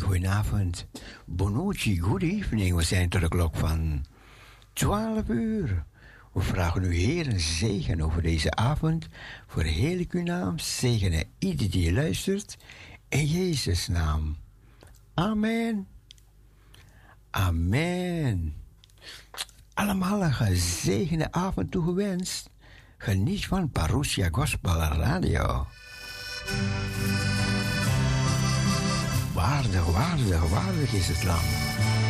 Goedenavond. Bonucci, good evening. We zijn tot de klok van 12 uur. We vragen u Heer een zegen over deze avond. Voor heel uw naam, zegenen ieder die luistert. In Jezus' naam. Amen. Amen. Allemaal een gezegende avond toegewenst. Geniet van Parousia Gospel Radio. Waardig, waardig, waardig is het land.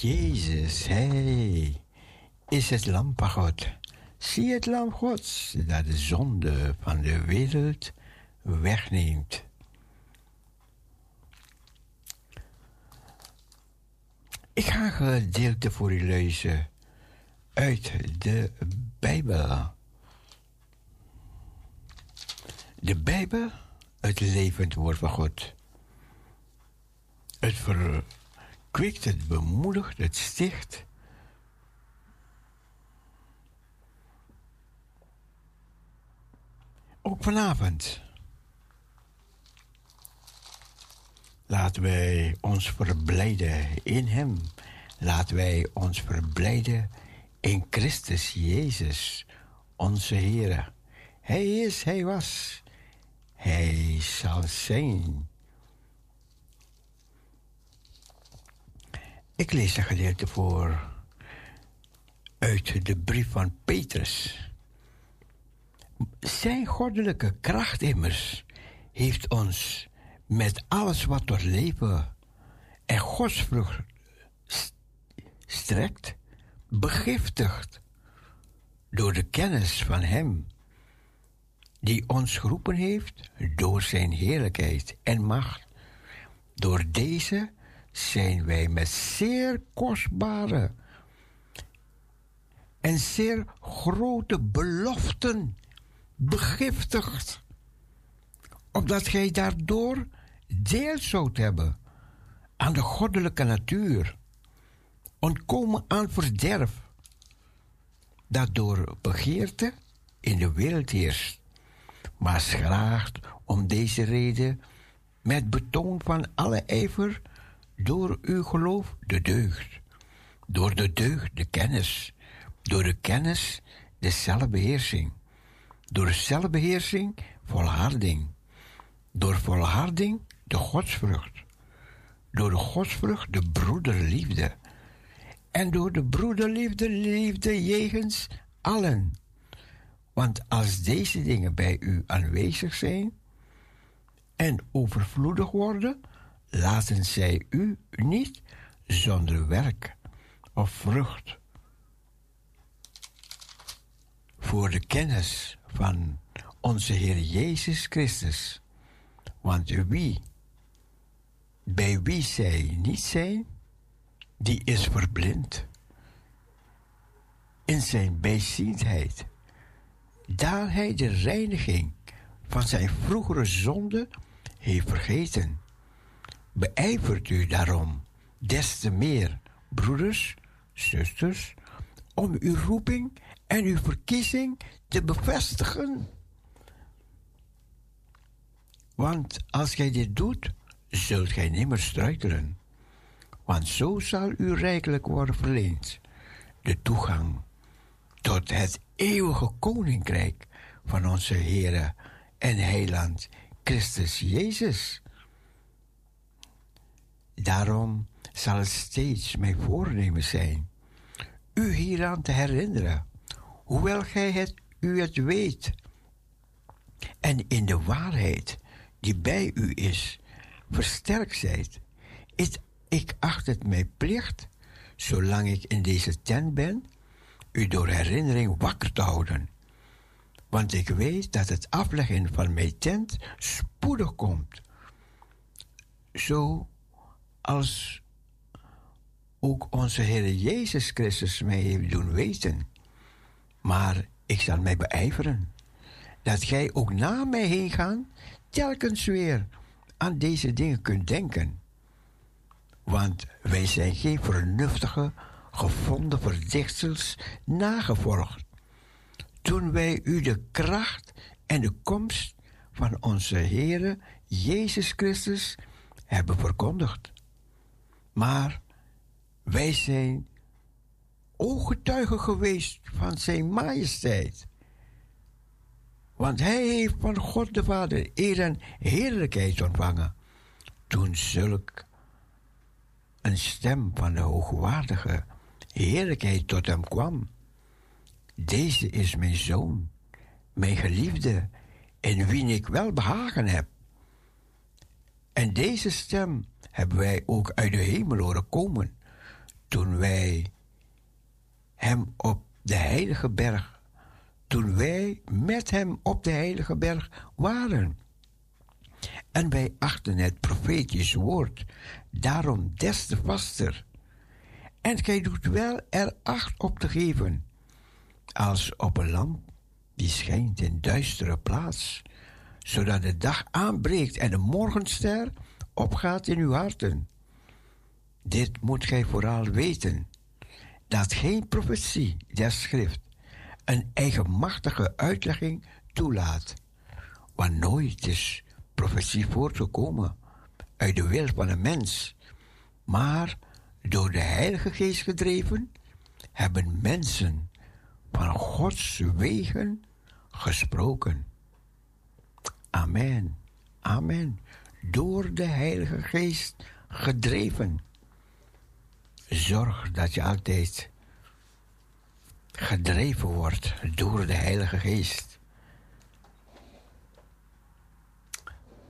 Jezus, hij is het lam. Zie het lam dat de zonde van de wereld wegneemt. Ik ga een gedeelte voor u lezen uit de Bijbel. De Bijbel, het levend woord van God. Het ver kweekt, het bemoedigt, het sticht. Ook vanavond. Laten wij ons verblijden in Hem. Laten wij ons verblijden in Christus Jezus, onze Heer. Hij is, Hij was, Hij zal zijn. Ik lees een gedeelte voor uit de brief van Petrus. Zijn goddelijke kracht immers heeft ons met alles wat tot leven en godsvrucht strekt, begiftigd door de kennis van Hem, die ons geroepen heeft door Zijn heerlijkheid en macht. Door deze zijn wij met zeer kostbare en zeer grote beloften begiftigd, opdat gij daardoor deel zoudt hebben aan de goddelijke natuur, ontkomen aan verderf, dat door begeerte in de wereld heerst, maar schraagt om deze reden met betoon van alle ijver door uw geloof de deugd, door de deugd de kennis, door de kennis de zelfbeheersing, door de zelfbeheersing volharding, door volharding de godsvrucht, door de godsvrucht de broederliefde, en door de broederliefde liefde jegens allen. Want als deze dingen bij u aanwezig zijn en overvloedig worden, laten zij u niet zonder werk of vrucht voor de kennis van onze Heer Jezus Christus. Want wie, bij wie zij niet zijn, die is verblind in zijn bijziendheid, daar hij de reiniging van zijn vroegere zonde heeft vergeten. Beijvert u daarom des te meer, broeders, zusters, om uw roeping en uw verkiezing te bevestigen. Want als gij dit doet, zult gij nimmer struikelen. Want zo zal u rijkelijk worden verleend de toegang tot het eeuwige koninkrijk van onze Heere en Heiland Christus Jezus. Daarom zal het steeds mijn voornemen zijn u hieraan te herinneren hoewel gij het, u het weet, en in de waarheid die bij u is, versterkt zijt, is, ik acht het mijn plicht, zolang ik in deze tent ben, u door herinnering wakker te houden. Want ik weet dat het afleggen van mijn tent spoedig komt. Zo als ook onze Heer Jezus Christus mij heeft doen weten. Maar ik zal mij beijveren dat gij ook na mij heen gaan, telkens weer aan deze dingen kunt denken. Want wij zijn geen vernuftige, gevonden verdichtsels nagevolgd. Toen wij u de kracht en de komst van onze Heere Jezus Christus hebben verkondigd. Maar wij zijn ooggetuige geweest van zijn majesteit. Want hij heeft van God de Vader eer en heerlijkheid ontvangen. Toen zulk een stem van de hoogwaardige heerlijkheid tot hem kwam. Deze is mijn zoon, mijn geliefde, in wie ik wel behagen heb. En deze stem hebben wij ook uit de hemel horen komen, toen wij hem op de heilige berg, toen wij met hem op de heilige berg waren. En wij achten het profetisch woord daarom des te vaster. En gij doet wel er acht op te geven, als op een lamp die schijnt in duistere plaats, zodat de dag aanbreekt en de morgenster opgaat in uw harten. Dit moet gij vooral weten, dat geen profetie der schrift een eigenmachtige uitlegging toelaat, want nooit is profetie voortgekomen uit de wil van een mens, maar door de Heilige Geest gedreven hebben mensen van Gods wegen gesproken. Amen. Amen. Door de Heilige Geest gedreven. Zorg dat je altijd gedreven wordt door de Heilige Geest.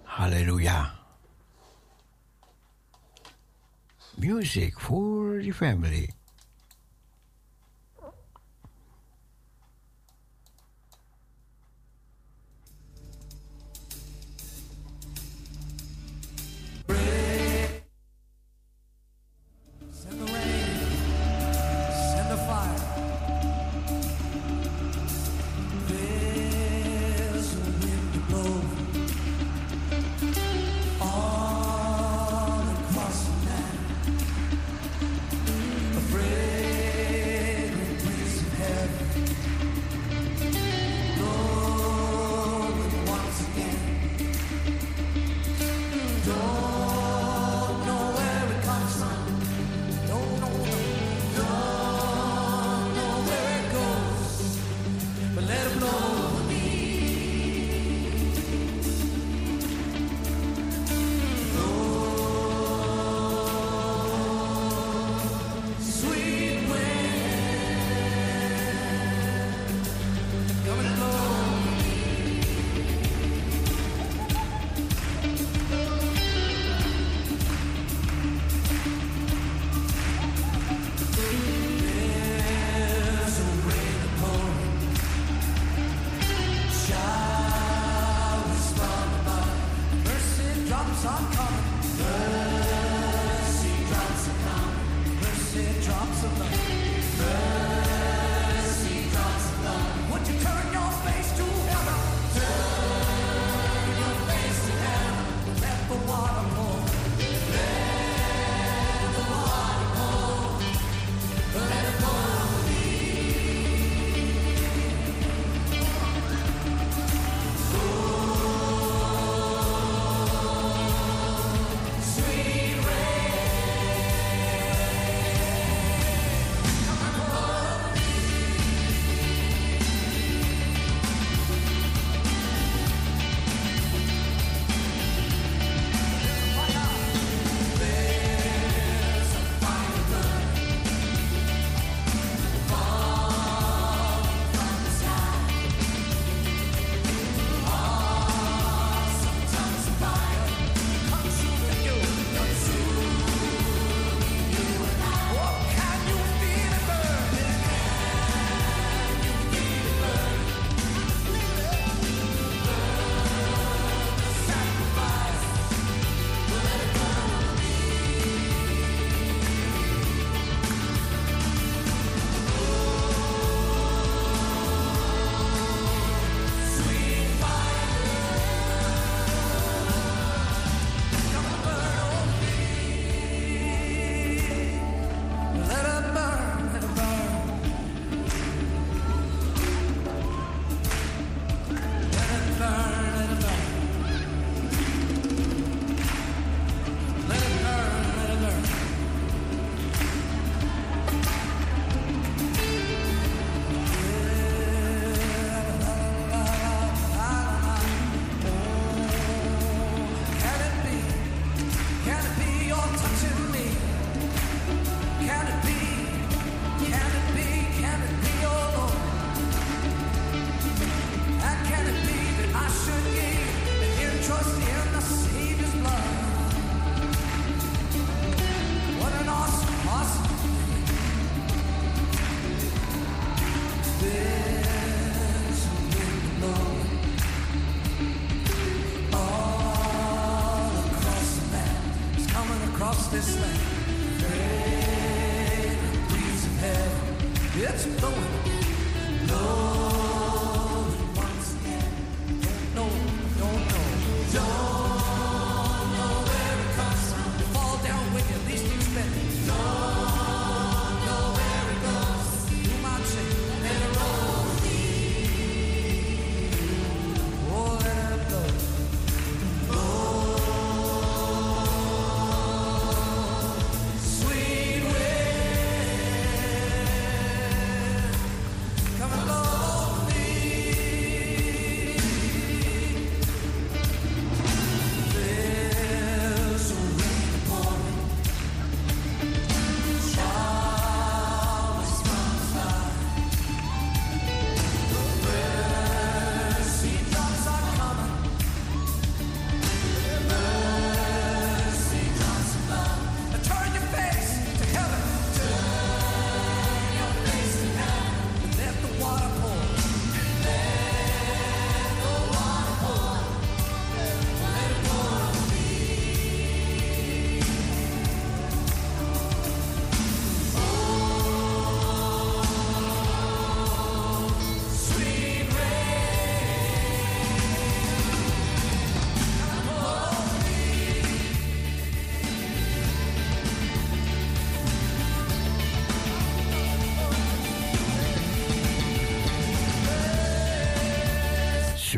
Halleluja. Music for the family.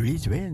please win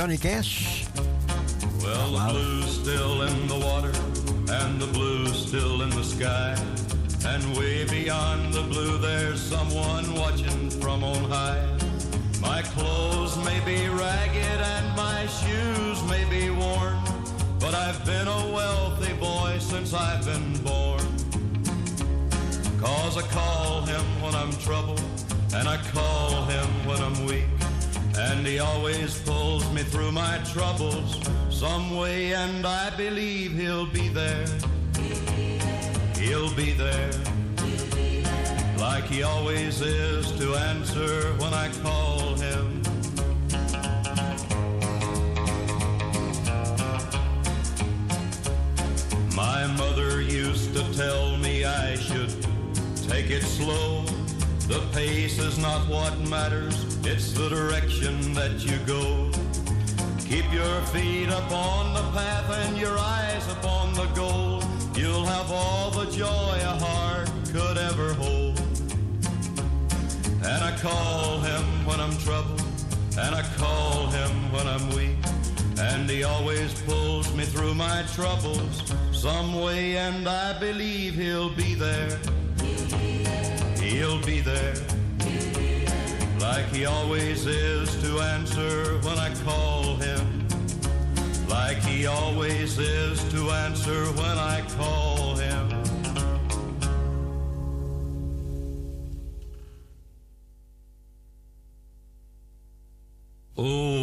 Johnny Cash. Well, the blue's still in the water, and the blue's still in the sky. And way beyond the blue, there's someone watching from on high. My clothes may be ragged and my shoes may be worn, but I've been a wealthy boy since I've been born. Cause I call him when I'm troubled, and I call him when I'm weak. And he always pulls me through my troubles some way, and I believe he'll be there. He'll be there. Like he always is to answer when I call him. My mother used to tell me I should take it slow. The pace is not what matters it's the direction that you go. Keep your feet upon the path and your eyes upon the goal. You'll have all the joy a heart could ever hold. And I call him when I'm troubled, and I call him when I'm weak. And he always pulls me through my troubles some way, and I believe he'll be there. He'll be there like he always is to answer when I call him, like he always is to answer when I call him. Oh,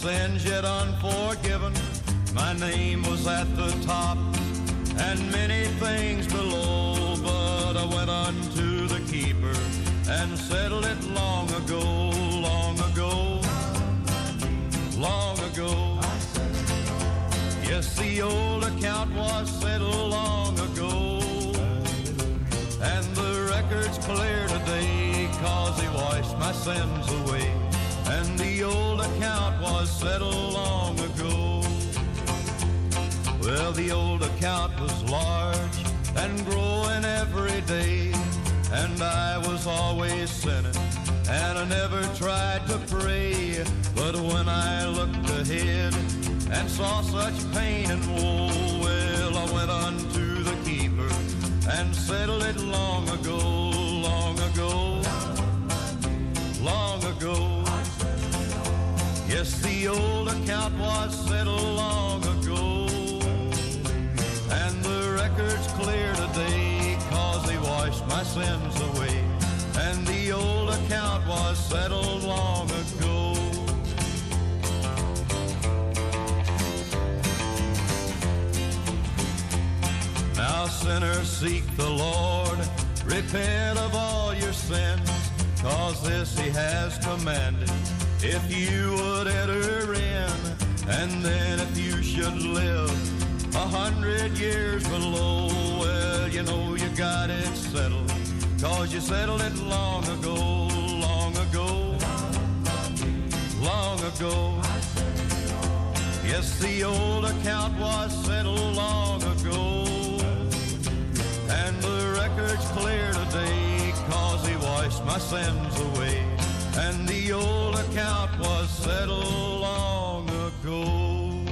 sins yet unforgiven. My name was at the top and many things below, but I went unto the keeper and settled it long ago, long ago, long ago. Yes, the old account was settled long ago. And the record's clear today, cause he washed my sins away. The old account was settled long ago. Well, the old account was large and growing every day. And I was always sinning, and I never tried to pray. But when I looked ahead, and saw such pain and woe. Well, I went unto the keeper and settled it long ago, long ago, long ago. Yes, the old account was settled long ago. And the record's clear today, cause he washed my sins away. And the old account was settled long ago. Now, sinners, seek the Lord, repent of all your sins, cause this he has commanded. If you would enter in, and then if you should live a hundred years below, well, you know you got it settled, cause you settled it long ago, long ago, long ago. Yes, the old account was settled long ago. And the record's clear today, cause he washed my sins away. And the old account was settled long ago.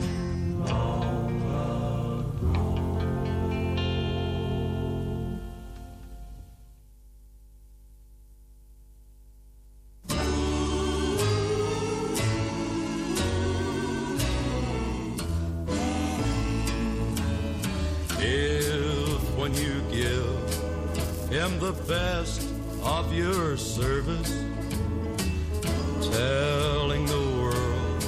If when you give him the best of your service, telling the world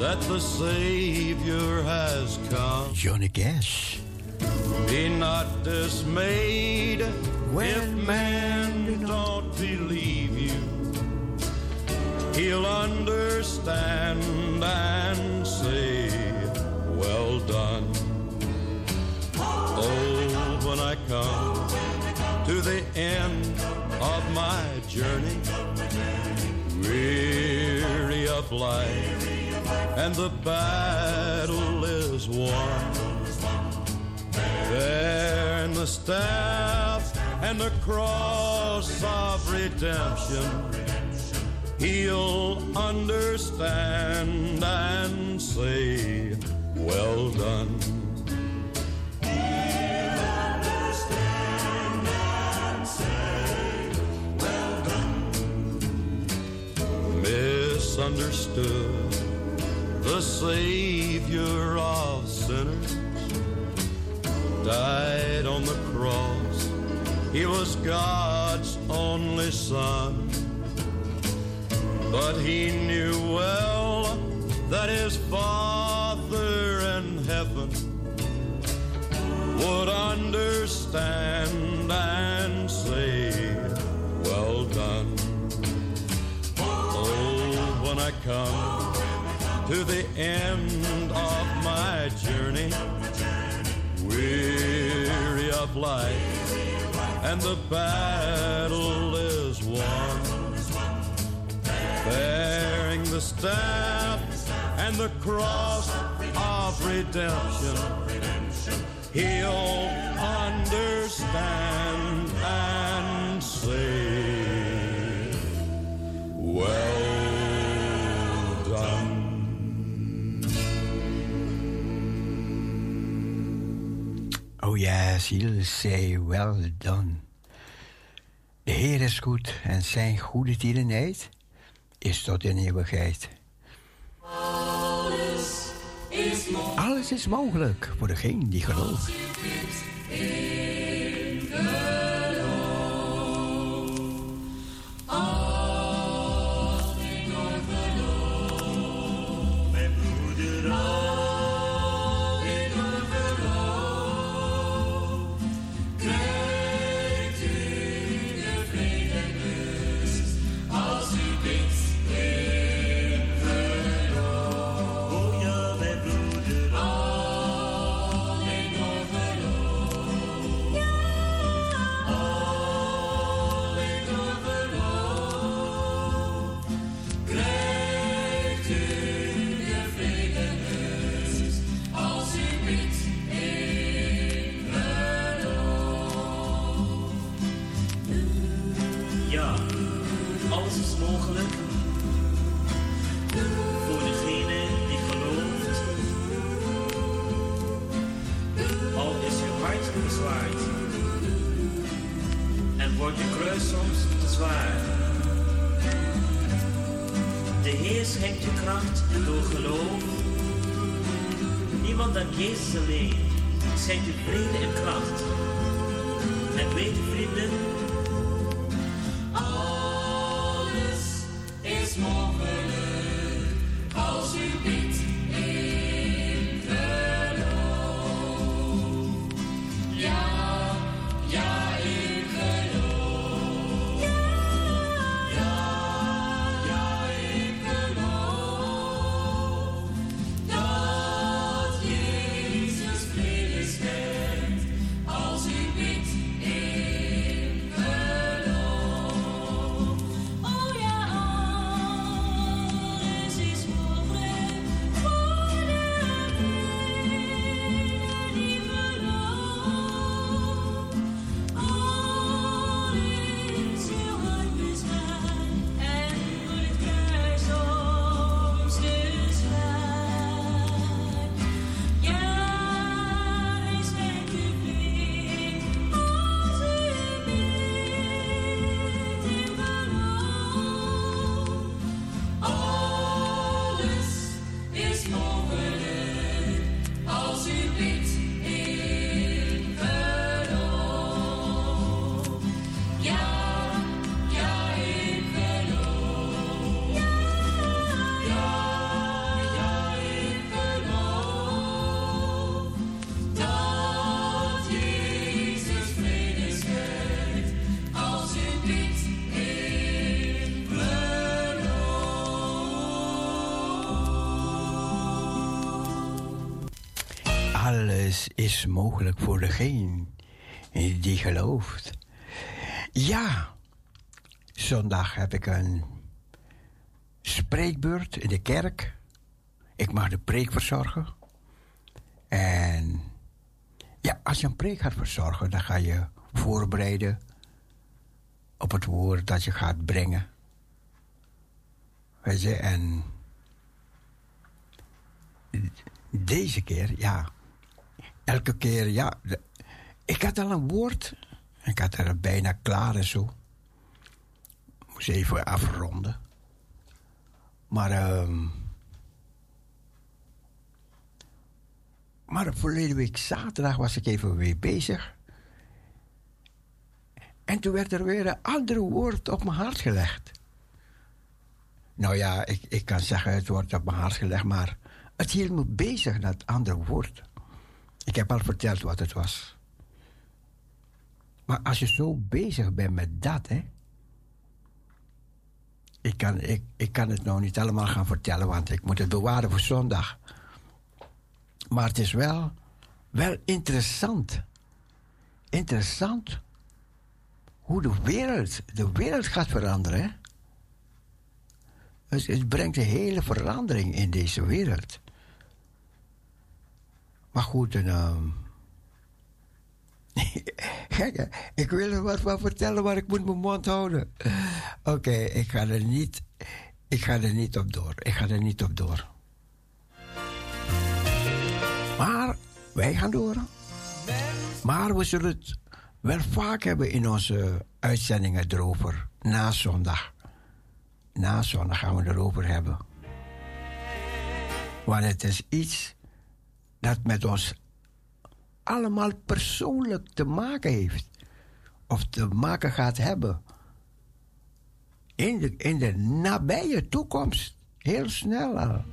that the Savior has come. Johnny Cash. Be not dismayed if men don't believe you. He'll understand and say, Well done. Oh, when I come to the end of my journey, weary of life, and the battle is won. There in the staff and the cross of redemption, he'll understand and say, Well done. Misunderstood the Savior of sinners died on the cross. He was God's only Son, but he knew well that his Father in heaven would understand to the end of my journey, weary of life, and the battle is won. Bearing the staff and the cross of redemption, he'll understand and say, Well Oh yes, he'll say well done. De Heer is goed en zijn goede tierenheid is tot in eeuwigheid. Alles is mogelijk. Alles is mogelijk voor degene die gelooft. Kracht door geloof. Niemand dan Jezus alleen schenkt je vrede en kracht. En weet vrienden, is mogelijk voor degene die gelooft. Ja, zondag heb ik een spreekbeurt in de kerk. Ik mag de preek verzorgen. En ja, als je een preek gaat verzorgen, dan ga je voorbereiden op het woord dat je gaat brengen. Weet en deze keer, ja, elke keer, ja. Ik had al een woord. Ik had er bijna klaar en zo. Moest even afronden. Maar, um, maar verleden week zaterdag was ik even weer bezig. En toen werd er weer een ander woord op mijn hart gelegd. Nou ja, ik, ik kan zeggen het wordt op mijn hart gelegd, maar het hield me bezig, dat andere woord. Ik heb al verteld wat het was. Maar als je zo bezig bent met dat, hè. Ik kan, ik, ik kan het nou niet allemaal gaan vertellen, want ik moet het bewaren voor zondag. Maar het is wel, wel interessant. Interessant hoe de wereld, de wereld gaat veranderen. Dus het brengt een hele verandering in deze wereld. Maar goed, en, um, ik wil er wat van vertellen, maar ik moet mijn mond houden. Oké, ik ga er niet. Ik ga er niet op door. Ik ga er niet op door. Maar wij gaan door. Maar we zullen het wel vaak hebben in onze uitzendingen erover. Na zondag. Na zondag gaan we erover hebben. Want het is iets dat met ons allemaal persoonlijk te maken heeft. Of te maken gaat hebben. In de, in de nabije toekomst. Heel snel al.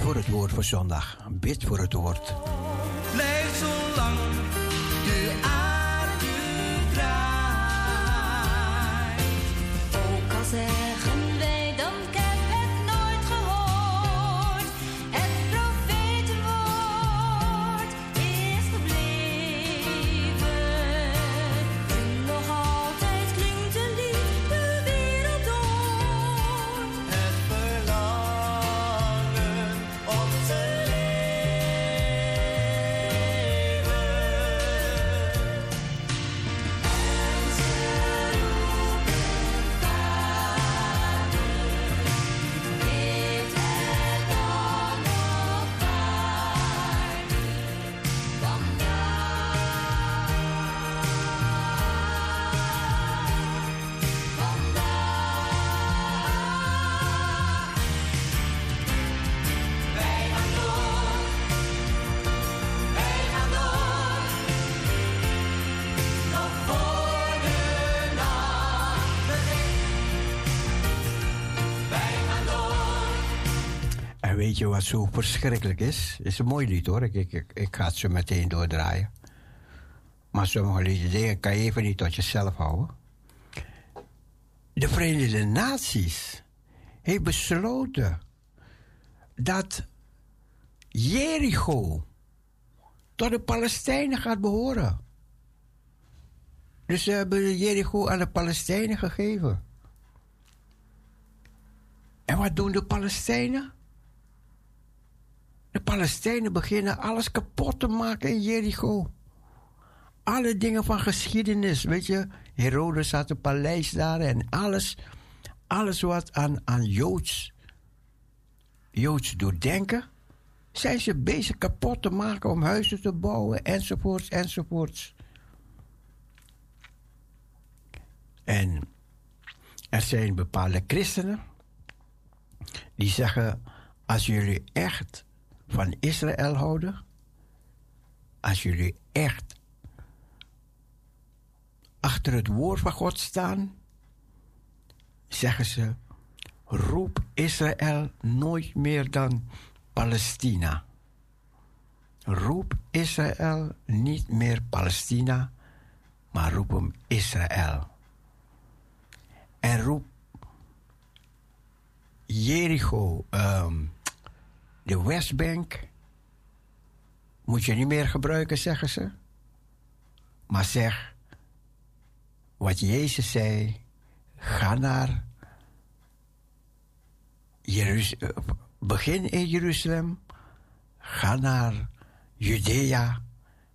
Voor het woord voor zondag. Bid voor het woord. Weet wat zo verschrikkelijk is? Is een mooi lied hoor. Ik, ik, ik, ga het zo meteen doordraaien. Maar sommige dingen kan je even niet tot jezelf houden. De Verenigde Naties heeft besloten dat Jericho tot de Palestijnen gaat behoren. Dus ze hebben Jericho aan de Palestijnen gegeven. En wat doen de Palestijnen? De Palestijnen beginnen alles kapot te maken in Jericho. Alle dingen van geschiedenis, weet je. Herodes had een paleis daar en alles. Alles wat aan, aan Joods, Joods doet denken. Zijn ze bezig kapot te maken om huizen te bouwen, enzovoorts, enzovoorts. En er zijn bepaalde christenen die zeggen: als jullie echt van Israël houden, als jullie echt achter het woord van God staan, zeggen ze: roep Israël nooit meer dan Palestina. Roep Israël niet meer Palestina, maar roep hem Israël. En roep Jericho, ehm, de Westbank, moet je niet meer gebruiken, zeggen ze. Maar zeg wat Jezus zei: ga naar Jeruzalem, begin in Jeruzalem, ga naar Judea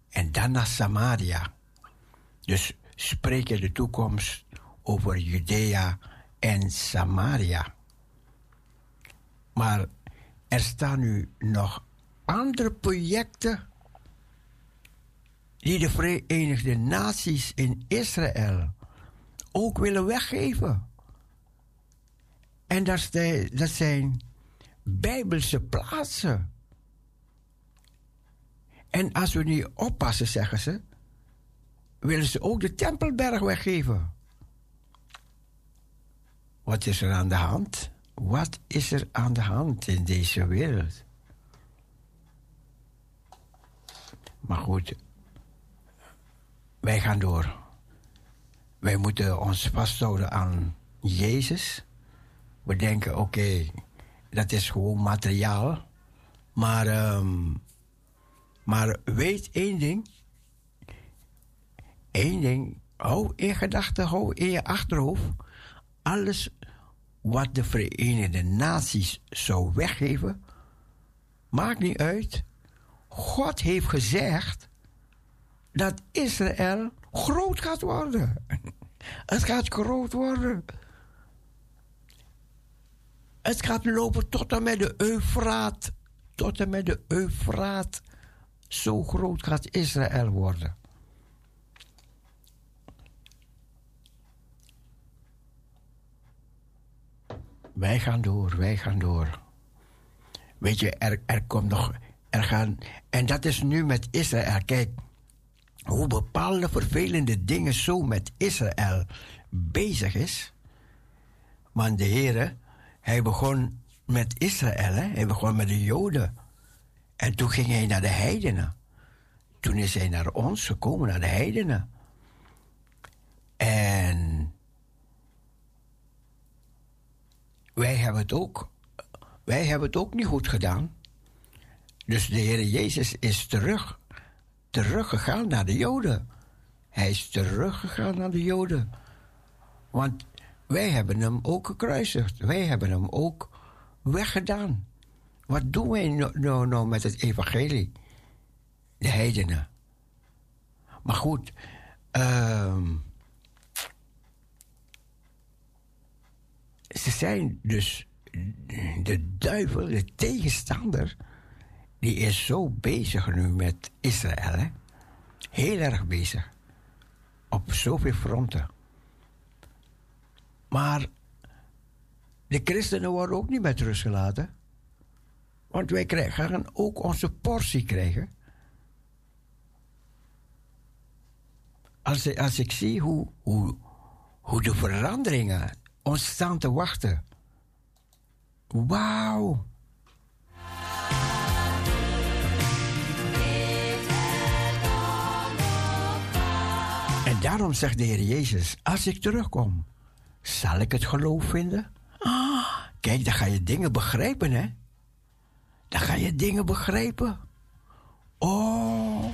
en dan naar Samaria. Dus spreek in de toekomst over Judea en Samaria. Maar er staan nu nog andere projecten die de Verenigde Naties in Israël ook willen weggeven. En dat zijn, dat zijn bijbelse plaatsen. En als we niet oppassen, zeggen ze, willen ze ook de Tempelberg weggeven. Wat is er aan de hand? Wat is er aan de hand in deze wereld? Maar goed, wij gaan door. Wij moeten ons vasthouden aan Jezus. We denken, oké, dat is gewoon materiaal. Maar, ehm, maar weet één ding. Eén ding, hou in gedachten, hou in je achterhoofd. Alles wat de Verenigde Naties zou weggeven, maakt niet uit. God heeft gezegd dat Israël groot gaat worden. Het gaat groot worden. Het gaat lopen tot en met de Eufraat. Tot en met de Eufraat. Zo groot gaat Israël worden. Wij gaan door, wij gaan door. Weet je, er, er komt nog. Er gaan, en dat is nu met Israël. Kijk, hoe bepaalde vervelende dingen zo met Israël bezig is. Want de Heer, hij begon met Israël. Hij begon met de Joden. En toen ging hij naar de heidenen. Toen is hij naar ons gekomen, naar de heidenen. En wij hebben het ook, wij hebben het ook niet goed gedaan. Dus de Heer Jezus is terug, teruggegaan naar de Joden. Hij is teruggegaan naar de Joden. Want wij hebben hem ook gekruisigd. Wij hebben hem ook weggedaan. Wat doen wij nou, nou, nou met het evangelie? De heidenen. Maar goed, ehm, ze zijn dus de duivel, de tegenstander, die is zo bezig nu met Israël. Hè? Heel erg bezig. Op zoveel fronten. Maar de christenen worden ook niet met rust gelaten. Want wij krijgen, gaan ook onze portie krijgen. Als, als ik zie hoe, hoe, hoe de veranderingen ons staan te wachten. Wauw. En daarom zegt de Heer Jezus: Als ik terugkom, zal ik het geloof vinden? Ah, kijk, dan ga je dingen begrijpen, hè? Dan ga je dingen begrijpen. Oh.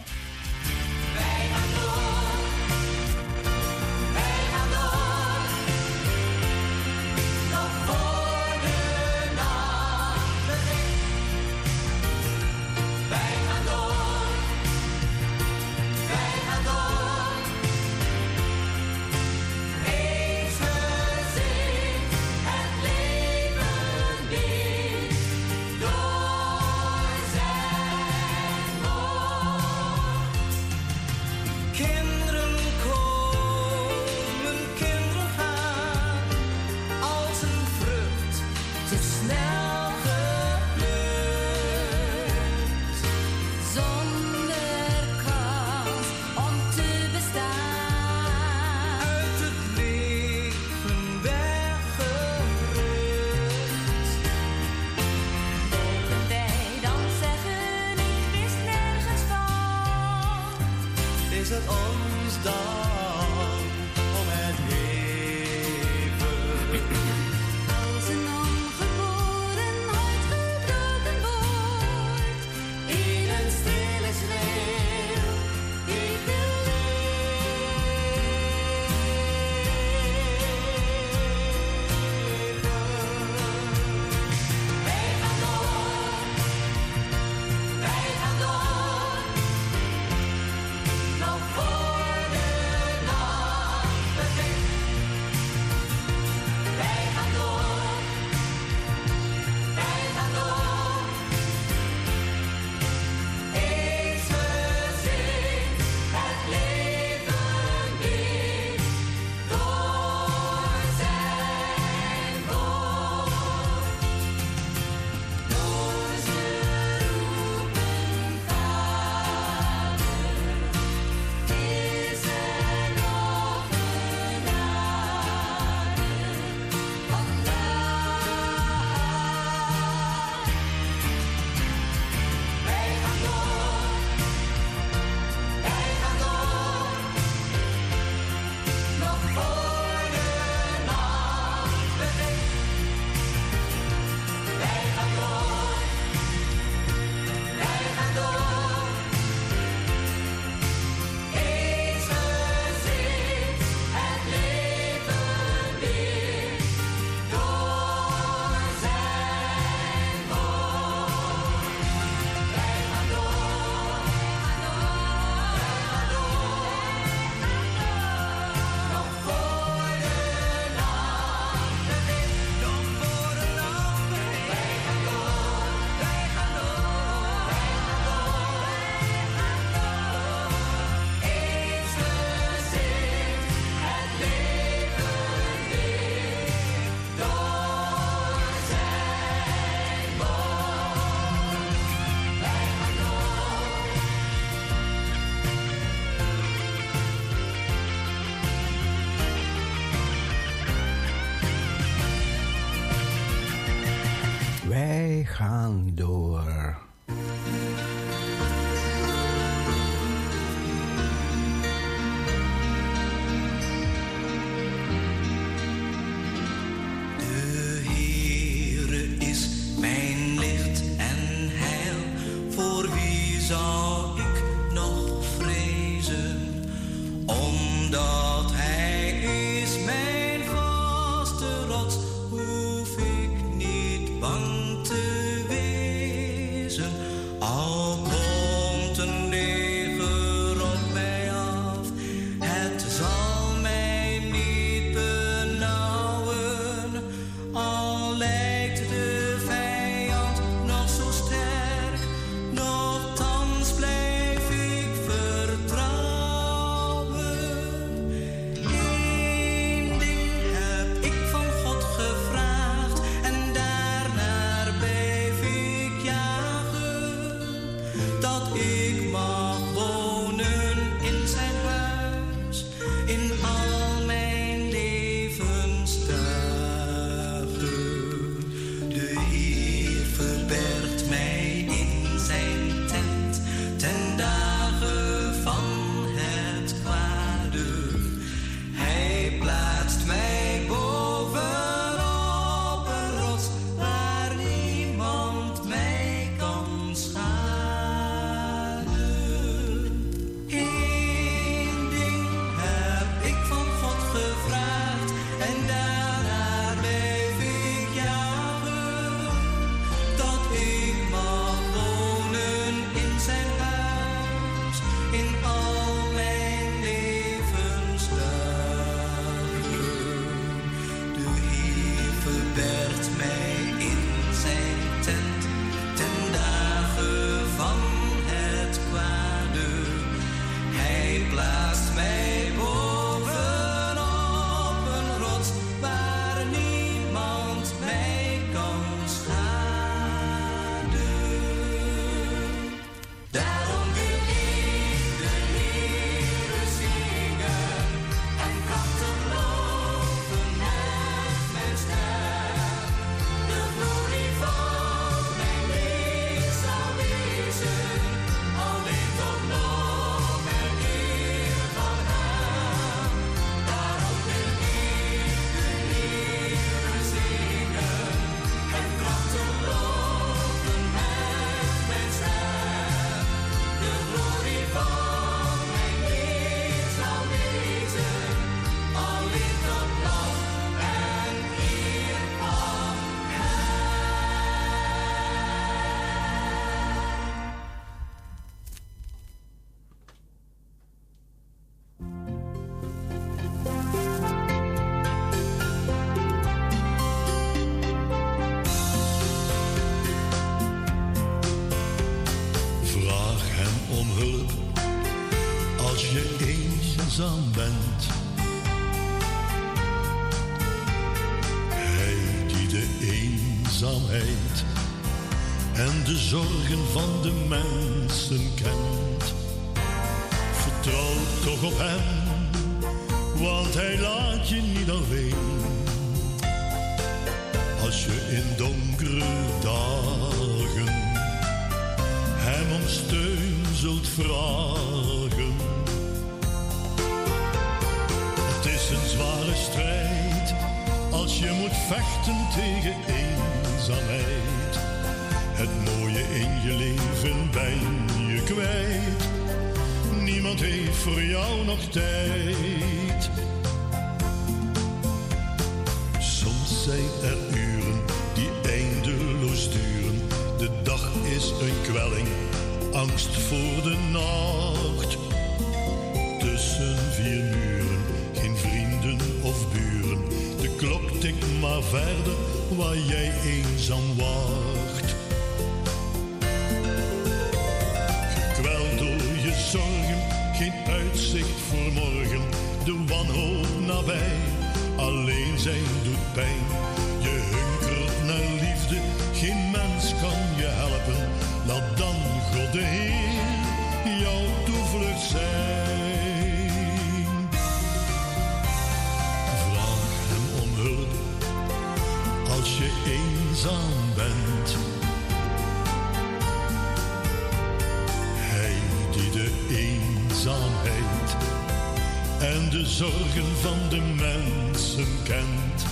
En de zorgen van de mensen kent.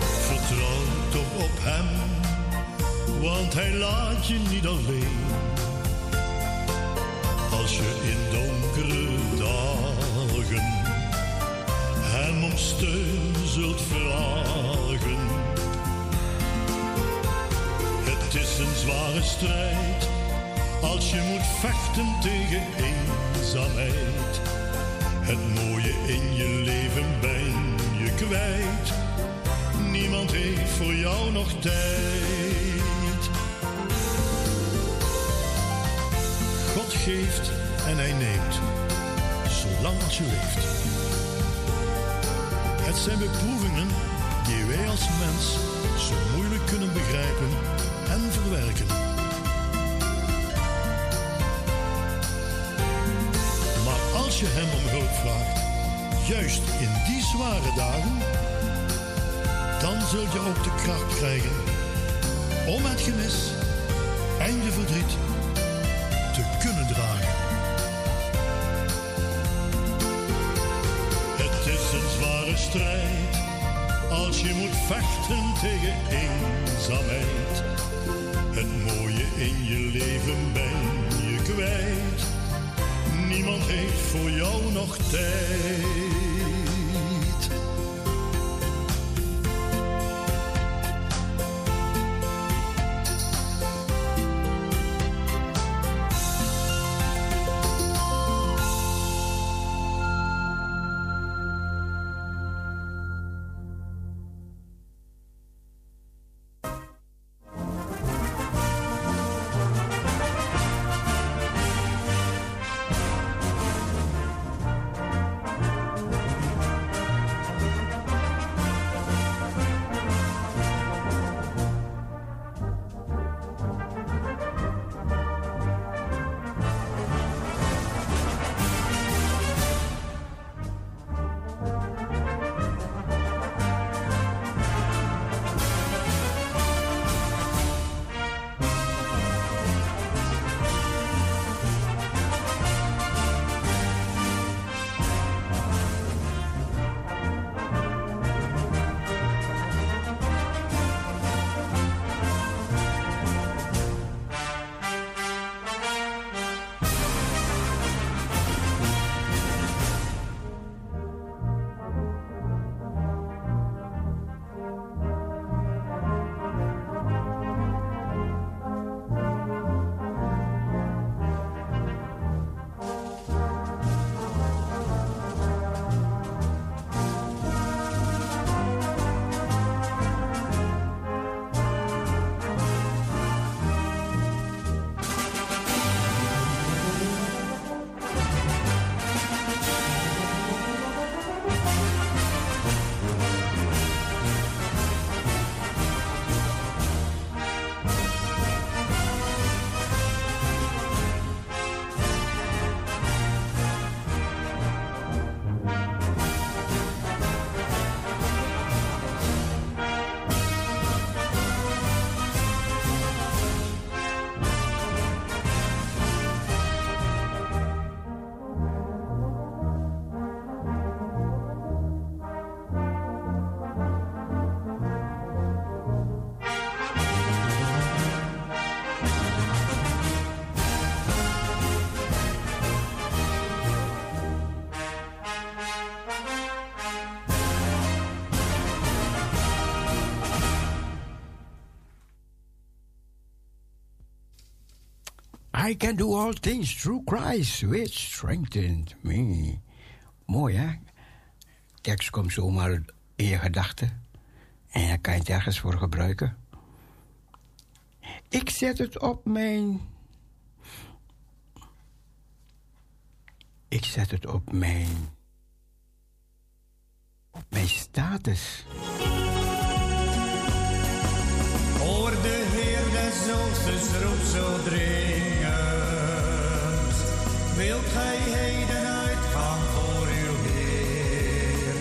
Vertrouw toch op hem, want hij laat je niet alleen. Als je in donkere dagen hem om steun zult vragen. Het is een zware strijd als je moet vechten tegen Het mooie in je leven ben je kwijt. Niemand heeft voor jou nog tijd. God geeft en hij neemt, zolang als je leeft. Het zijn beproevingen die wij als mens zo moeilijk kunnen begrijpen en verwerken. Als je hem om hulp vraagt, juist in die zware dagen, dan zul je ook de kracht krijgen om het gemis en je verdriet te kunnen dragen. Het is een zware strijd als je moet vechten tegen eenzaamheid. Het mooie in je leven ben je kwijt. Niemand heeft voor jou nog tijd. I can do all things through Christ, which strengthened me. Mooi, hè? Tekst komt zomaar in je gedachten. En je kan het ergens voor gebruiken. Ik zet het op mijn. Ik zet het op mijn. Op mijn status. Hoor de Heer des Oosters roept zo dringend. Wilt gij heden uitgaan voor uw Heer?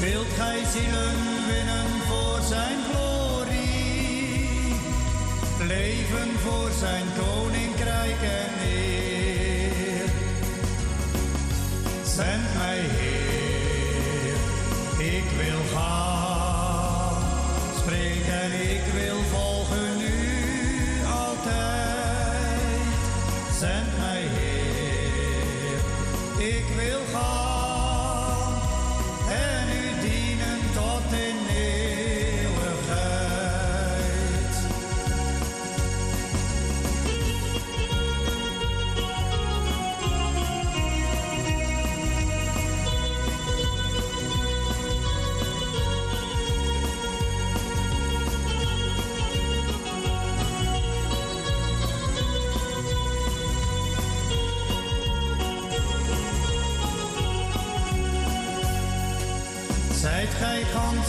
Wilt gij zielen winnen voor zijn glorie? Leven voor zijn koninkrijk en eer. een liedje draaien van heel vroeger, heel vroeger. Dat waren toppers van toen. Jezus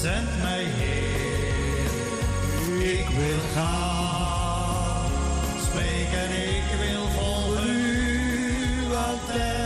Zend mij heer, ik wil gaan. Spreken, ik wil volgen u altijd.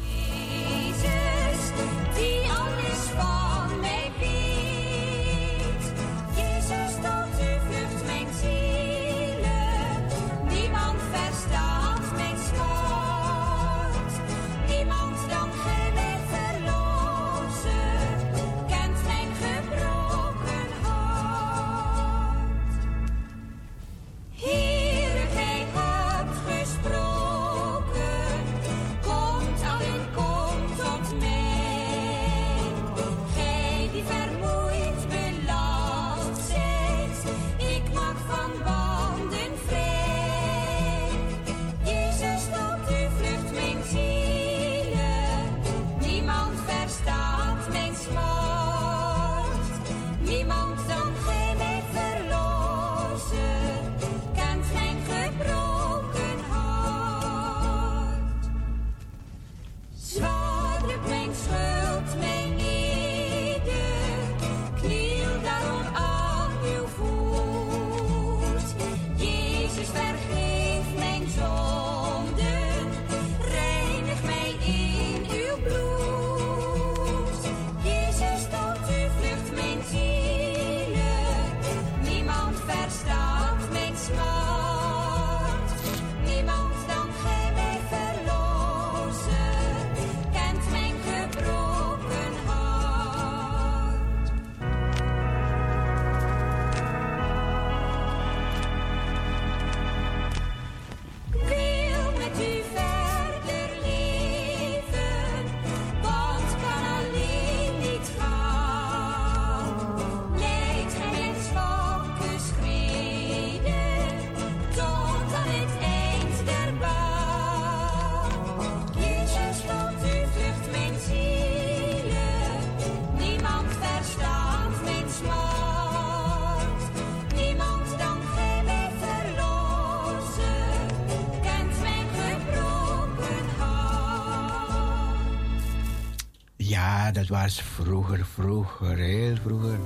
Ja, dat was vroeger, vroeger, heel vroeger.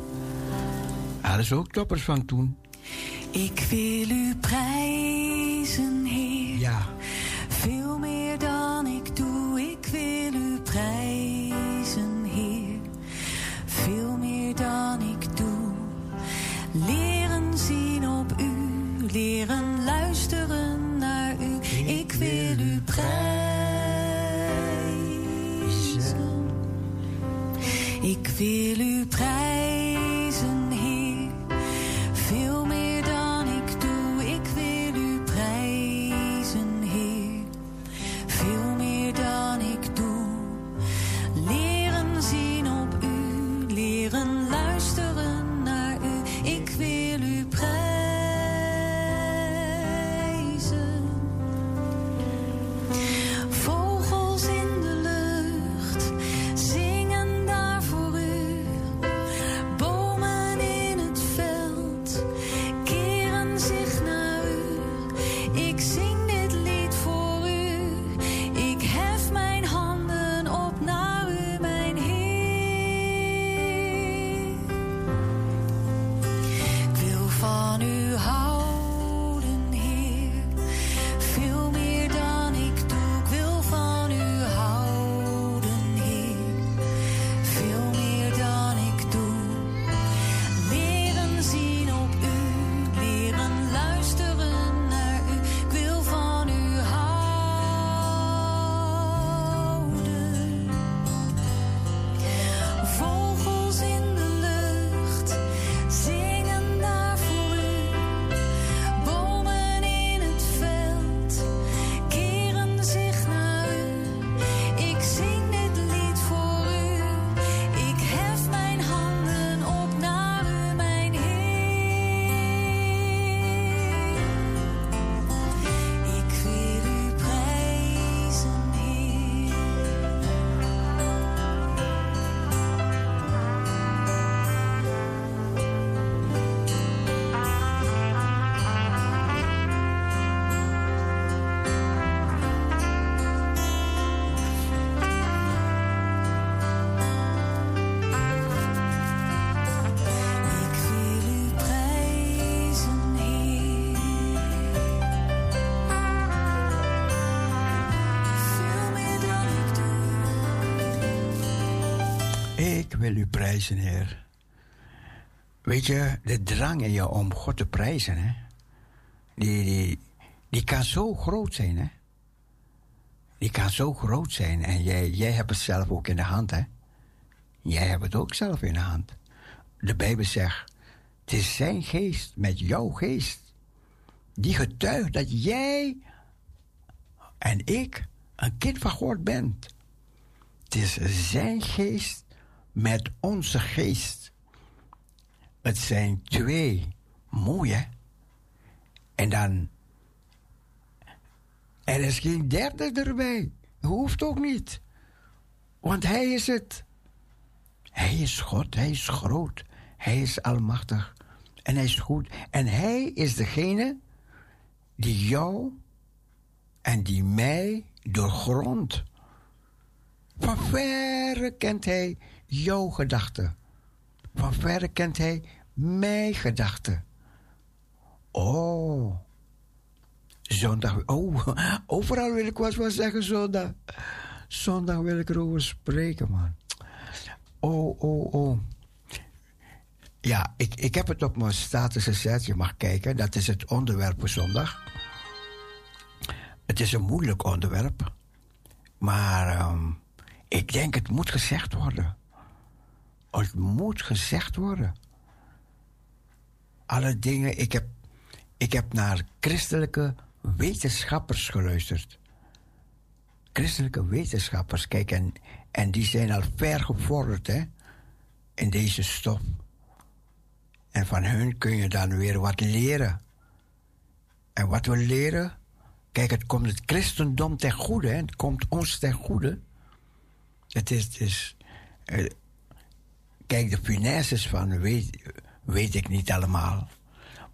Ze ook toppers van toen. Ik wil u prijzen, Heer. Heer. Weet je, de drang in je om God te prijzen, hè? Die, die, die kan zo groot zijn, hè? Die kan zo groot zijn. En jij, jij hebt het zelf ook in de hand, hè? Jij hebt het ook zelf in de hand. De Bijbel zegt: Het is zijn geest met jouw geest. Die getuigt dat jij en ik een kind van God bent. Het is zijn geest met onze geest. Het zijn twee. Mooi, hè? En dan. Er is geen derde erbij. Hoeft ook niet. Want hij is het. Hij is God, hij is groot, hij is almachtig en hij is goed. En hij is degene die jou en die mij doorgrondt. Van verre kent hij jouw gedachten. Van verre kent hij mijn gedachten. Oh. Zondag. Oh, overal wil ik wat van zeggen zondag. Zondag wil ik erover spreken, man. Oh, oh, oh. Ja, ik, ik heb het op mijn status gezet. Je mag kijken. Dat is het onderwerp voor zondag. Het is een moeilijk onderwerp. Maar ehm, ik denk het moet gezegd worden. Het moet gezegd worden. Alle dingen. Ik heb, ik heb naar christelijke wetenschappers geluisterd. Christelijke wetenschappers, kijk, en, en die zijn al ver gevorderd hè, in deze stof. En van hun kun je dan weer wat leren. En wat we leren, kijk, het komt het christendom ten goede, hè, het komt ons ten goede. Het is, is eh, kijk, de finesses van weet, weet ik niet allemaal.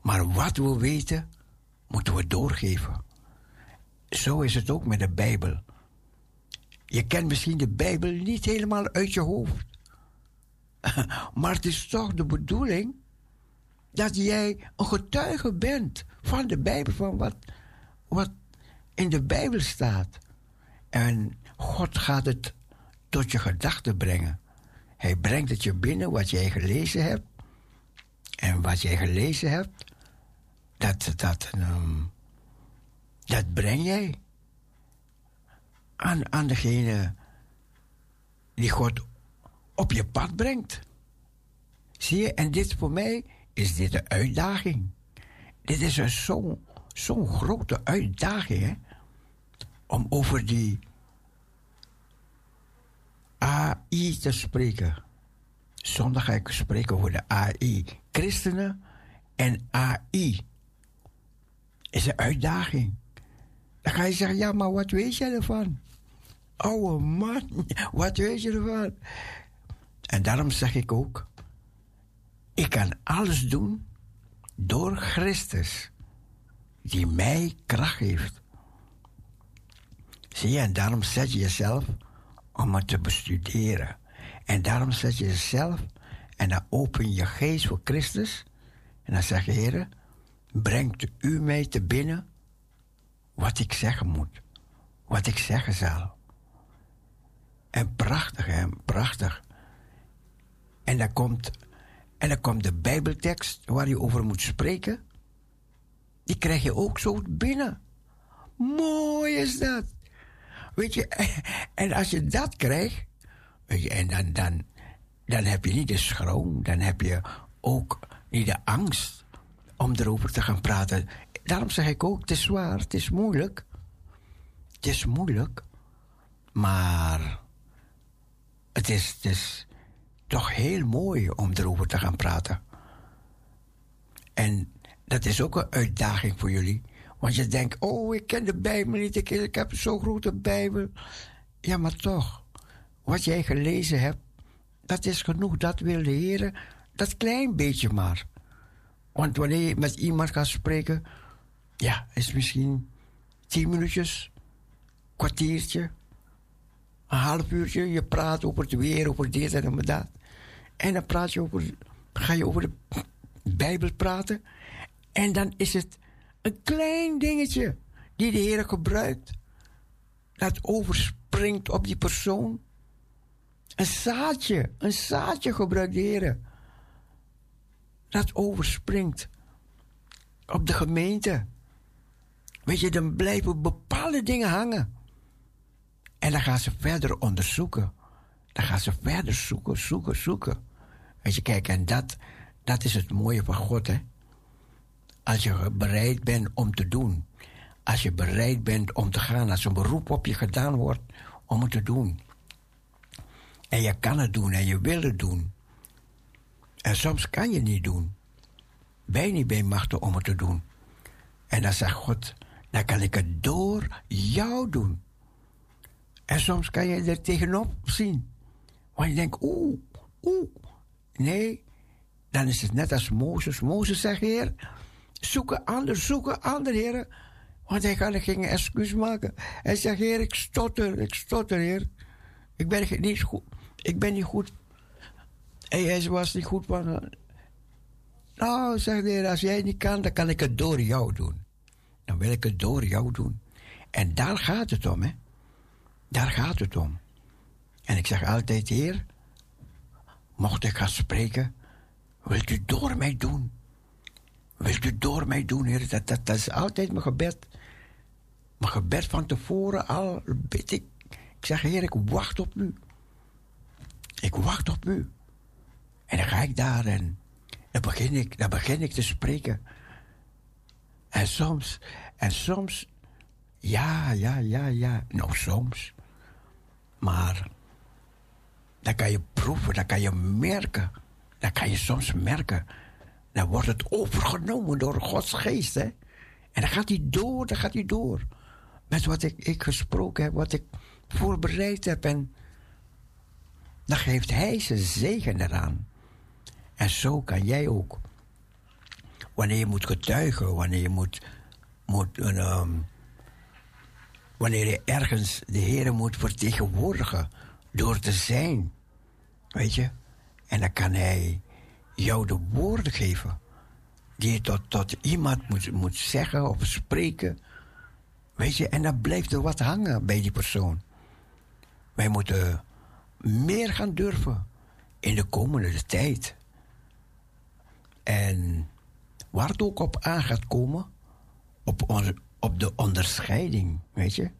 Maar wat we weten, moeten we doorgeven. Zo is het ook met de Bijbel. Je kent misschien de Bijbel niet helemaal uit je hoofd. Maar het is toch de bedoeling dat jij een getuige bent van de Bijbel, van wat, wat in de Bijbel staat. En God gaat het tot je gedachten brengen. Hij brengt het je binnen wat jij gelezen hebt. En wat jij gelezen hebt, dat, dat, ehm, dat breng jij aan, aan degene die God op je pad brengt. Zie je, en dit voor mij is dit een uitdaging. Dit is zo'n zo'n grote uitdaging, hè? Om over die AI te spreken. Zondag ga ik spreken over de AI. Christenen en AI. Is een uitdaging. Dan ga je zeggen, ja, maar wat weet jij ervan? Oude man, wat weet je ervan? En daarom zeg ik ook, ik kan alles doen door Christus, die mij kracht heeft. Zie je, en daarom zet je jezelf om het te bestuderen. En daarom zet je jezelf en dan open je geest voor Christus. En dan zeg je, Heer, brengt u mij te binnen wat ik zeggen moet, wat ik zeggen zal. En prachtig, hè, prachtig. En dan komt, en dan komt de Bijbeltekst waar je over moet spreken. Die krijg je ook zo binnen. Mooi is dat. Weet je, en als je dat krijgt, weet je, en dan, dan, dan heb je niet de schroom, dan heb je ook niet de angst om erover te gaan praten. Daarom zeg ik ook, het is zwaar, het is moeilijk. Het is moeilijk, maar het is, het is toch heel mooi om erover te gaan praten. En dat is ook een uitdaging voor jullie. Want je denkt, oh, ik ken de Bijbel niet, ik, heb zo'n grote Bijbel. Ja, maar toch, wat jij gelezen hebt, dat is genoeg. Dat wil de Heer, dat klein beetje maar. Want wanneer je met iemand gaat spreken, ja, is misschien tien minuutjes, kwartiertje, een half uurtje. Je praat over het weer, over dit en over dat. En dan praat je over, ga je over de Bijbel praten. En dan is het een klein dingetje die de Heer gebruikt. Dat overspringt op die persoon. Een zaadje, een zaadje gebruikt de Heer. Dat overspringt op de gemeente. Weet je, dan blijven bepaalde dingen hangen. En dan gaan ze verder onderzoeken. Dan gaan ze verder zoeken, zoeken, zoeken. Weet je, kijk, en dat, dat is het mooie van God, hè. Als je bereid bent om te doen. Als je bereid bent om te gaan. Als een beroep op je gedaan wordt om het te doen. En je kan het doen en je wil het doen. En soms kan je niet doen. Ben je niet bij machten om het te doen. En dan zegt God, dan kan ik het door jou doen. En soms kan je er tegenop zien. Want je denkt, oeh, oeh. Nee, dan is het net als Mozes. Mozes zegt, heer, zoeken ander, zoeken ander, heer. Want hij ging een excuus maken. Hij zegt, heer, ik stotter, ik stotter, heer. Ik ben niet goed. Ik ben niet goed. En hij was niet goed van... Nou, zegt de heer, als jij niet kan, dan kan ik het door jou doen. Dan wil ik het door jou doen. En daar gaat het om, hè. Daar gaat het om. En ik zeg altijd, heer, mocht ik gaan spreken, wilt u door mij doen? Wilt u door mij doen, Heer? Dat, dat, dat is altijd mijn gebed. Mijn gebed van tevoren al bid ik. Ik zeg, Heer, ik wacht op u. Ik wacht op u. En dan ga ik daar en dan begin ik, dan begin ik te spreken. En soms, en soms, ja, ja, ja, ja, nou soms. Maar dan kan je proeven, dan kan je merken. Dan kan je soms merken dan wordt het overgenomen door Gods geest. Hè? En dan gaat hij door, dan gaat hij door. Met wat ik, ik gesproken heb, wat ik voorbereid heb. En dan geeft hij zijn zegen eraan. En zo kan jij ook. Wanneer je moet getuigen, wanneer je moet, moet, um, wanneer je ergens de Heer moet vertegenwoordigen door te zijn. Weet je? En dan kan Hij jou de woorden geven die je tot, tot iemand moet, moet zeggen of spreken. Weet je, en dan blijft er wat hangen bij die persoon. Wij moeten meer gaan durven in de komende tijd. En waar het ook op aan gaat komen, op, op de onderscheiding, weet je.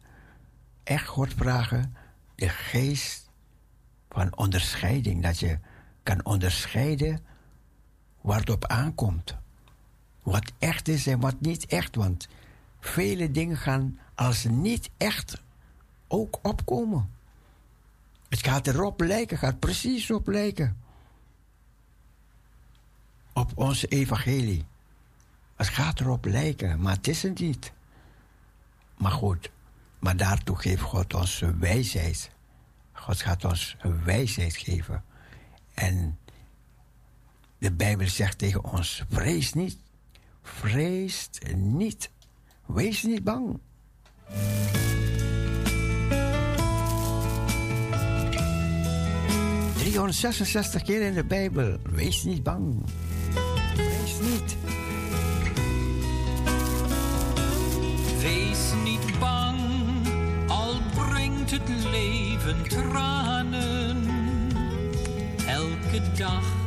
Echt God vragen, de geest van onderscheiding, dat je kan onderscheiden waar het op aankomt. Wat echt is en wat niet echt, want vele dingen gaan als niet echt ook opkomen. Het gaat erop lijken, gaat precies op lijken. Op onze evangelie. Het gaat erop lijken, maar het is het niet. Maar goed, maar daartoe geeft God ons wijsheid. God gaat ons wijsheid geven. En de Bijbel zegt tegen ons: vrees niet, vrees niet, wees niet bang. 366 keer in de Bijbel. Wees niet bang. Wees niet. Wees niet bang, al brengt het leven tranen. Elke dag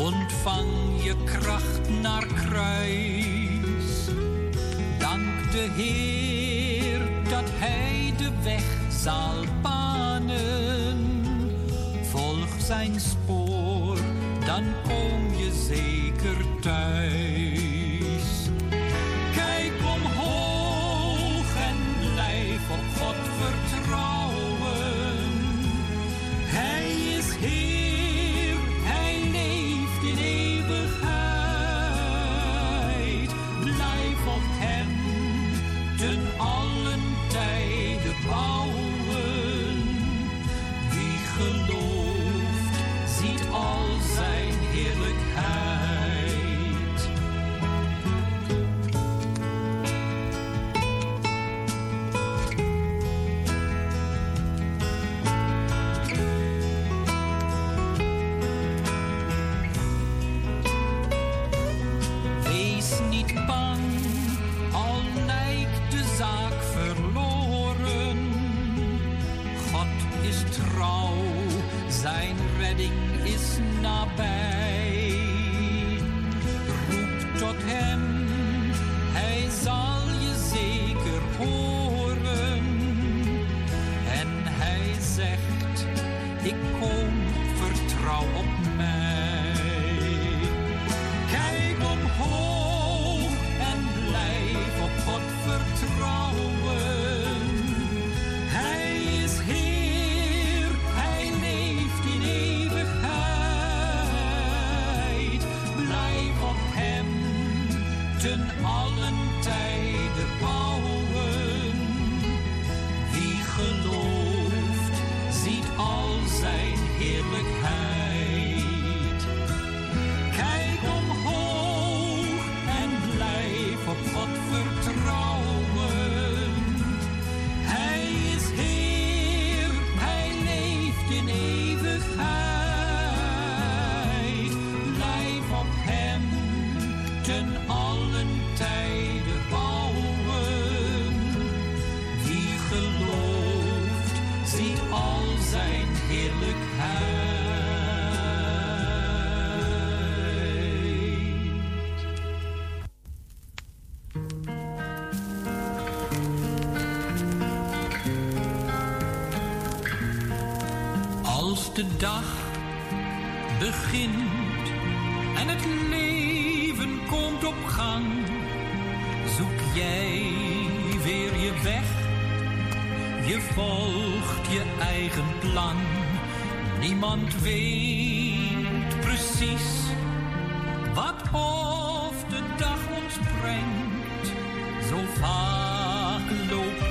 ontvang je kracht naar kruis. Dank de Heer dat Hij de weg zal banen. Volg zijn spoor,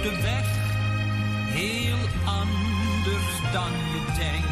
de weg heel anders dan je denkt.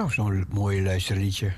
Nou, zo'n mooi luisterliedje.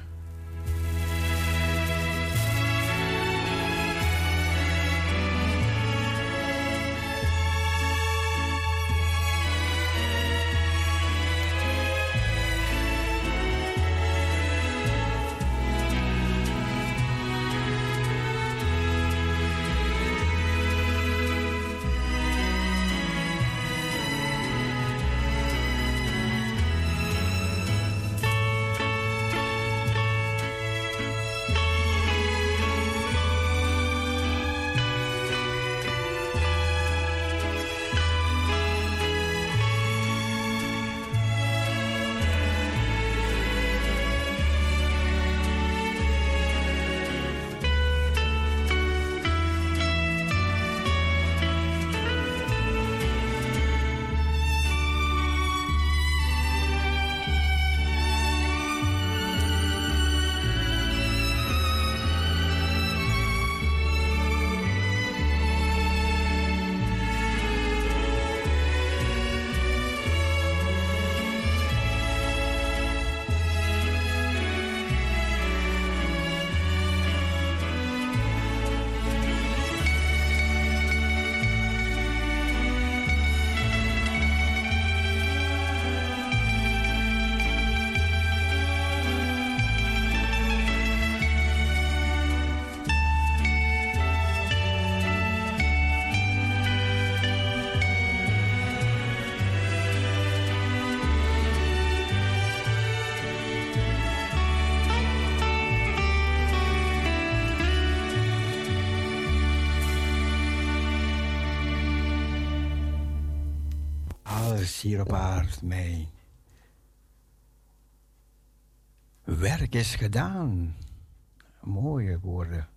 Alles hier op aarde, mijn werk is gedaan. Mooie woorden.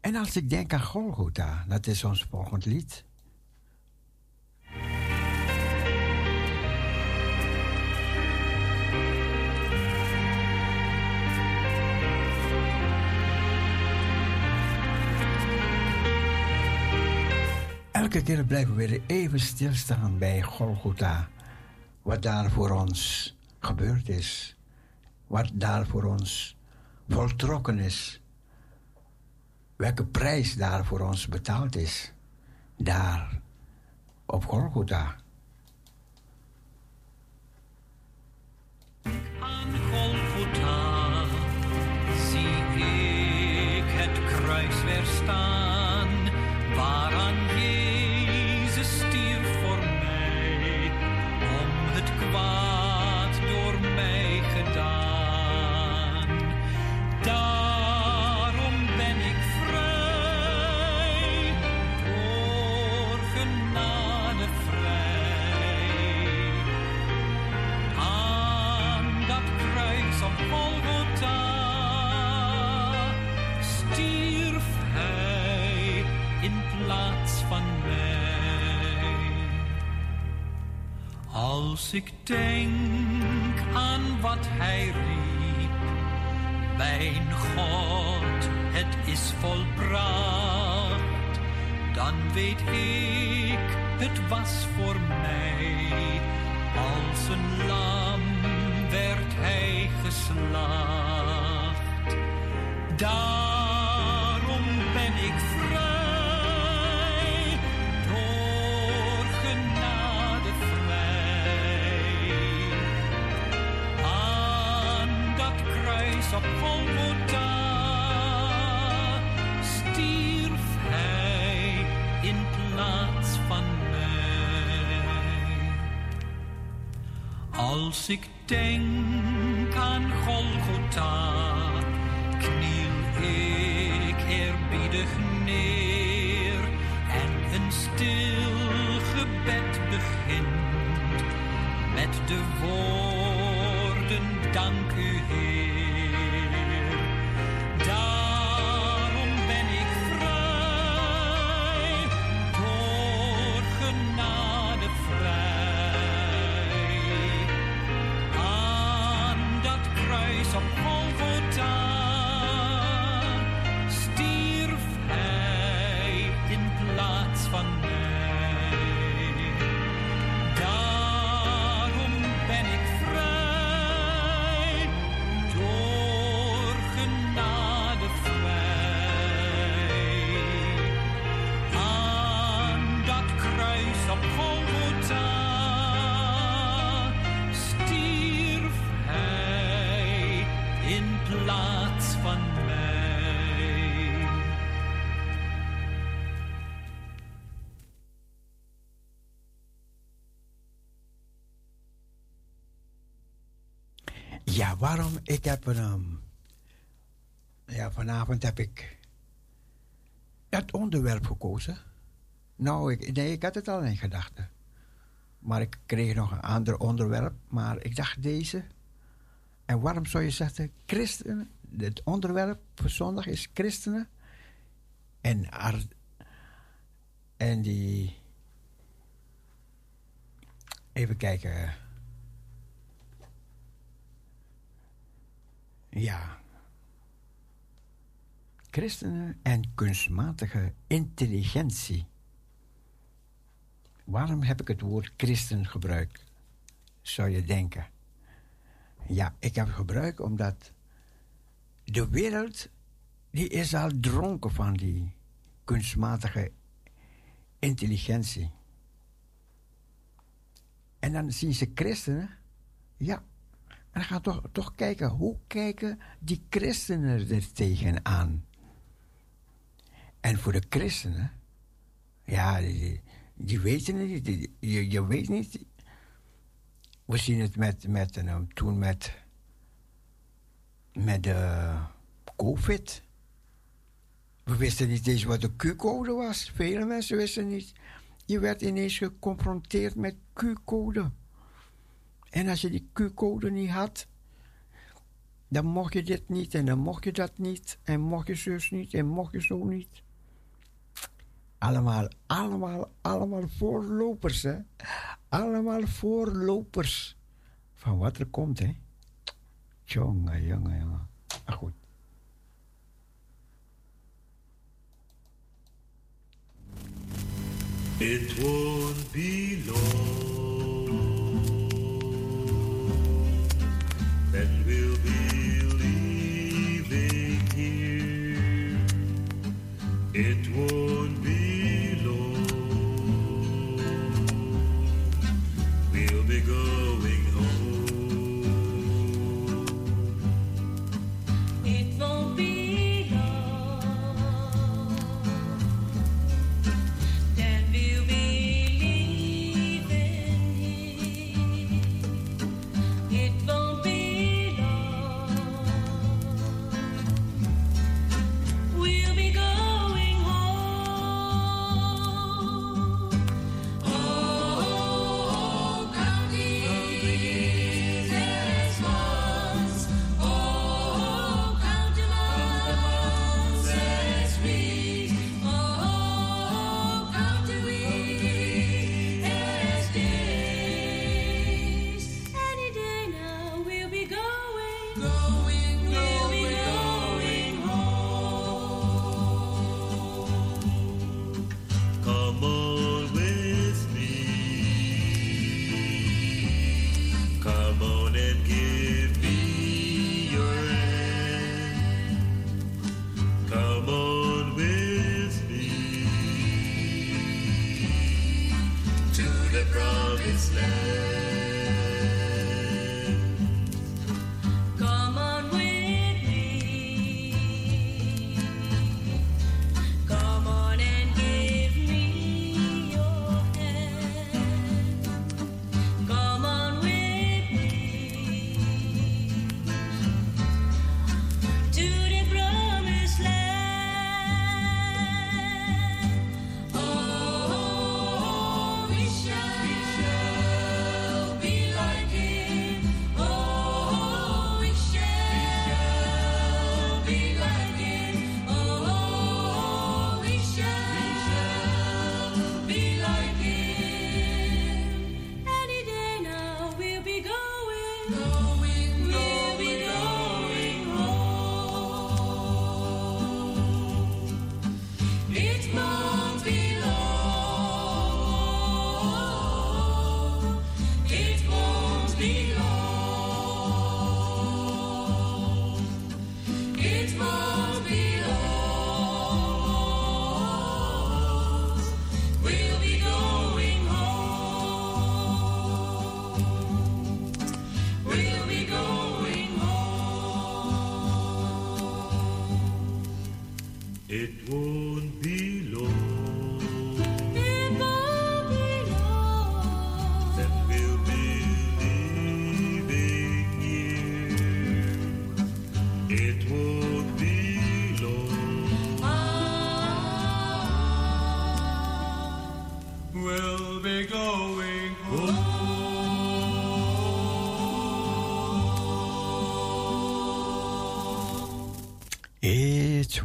En als ik denk aan Golgotha, dat is ons volgend lied. elke keer blijven we weer even stilstaan bij Golgotha. Wat daar voor ons gebeurd is. Wat daar voor ons voltrokken is. Welke prijs daar voor ons betaald is. Daar, op Golgotha. Aan Golgotha zie ik het kruis weer staan. Als ik denk aan wat hij riep, mijn God, het is volbracht, dan weet ik, het was voor mij. Als een lam werd hij geslacht. Daarom op Golgotha stierf hij in plaats van mij. Als ik denk aan Golgotha, kniel ik eerbiedig neer en een stil gebed begint met de woorden dank u Heer. Waarom? Ik heb een. ehm, ja, vanavond heb ik het onderwerp gekozen. Nou, ik, nee, ik had het al in gedachten. Maar ik kreeg nog een ander onderwerp. Maar ik dacht deze. En waarom zou je zeggen christenen? Het onderwerp voor zondag is christenen. En, en die. Even kijken. Ja. Christenen en kunstmatige intelligentie. Waarom heb ik het woord christen gebruikt? Zou je denken. Ja, ik heb het gebruikt omdat de wereld die is al dronken van die kunstmatige intelligentie. En dan zien ze christenen, ja, en we toch, toch kijken, hoe kijken die christenen er tegenaan? En voor de christenen, ja, die, weten het niet, je, je weet niet. We zien het met, met eh, toen met, met de COVID. We wisten niet eens wat de Q-code was. Vele mensen wisten niet. Je werd ineens geconfronteerd met Q-code. En als je die Q-code niet had, dan mocht je dit niet en dan mocht je dat niet en mocht je zus niet en mocht je zo niet. Allemaal, allemaal, allemaal voorlopers, hè? Allemaal voorlopers van wat er komt, hè? Jongen, jongen, jongen. Maar goed. It won't be long. Then we'll be leaving here. It won't be long. We'll be going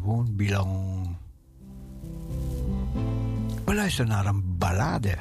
It won't be long. We luisteren naar een ballade.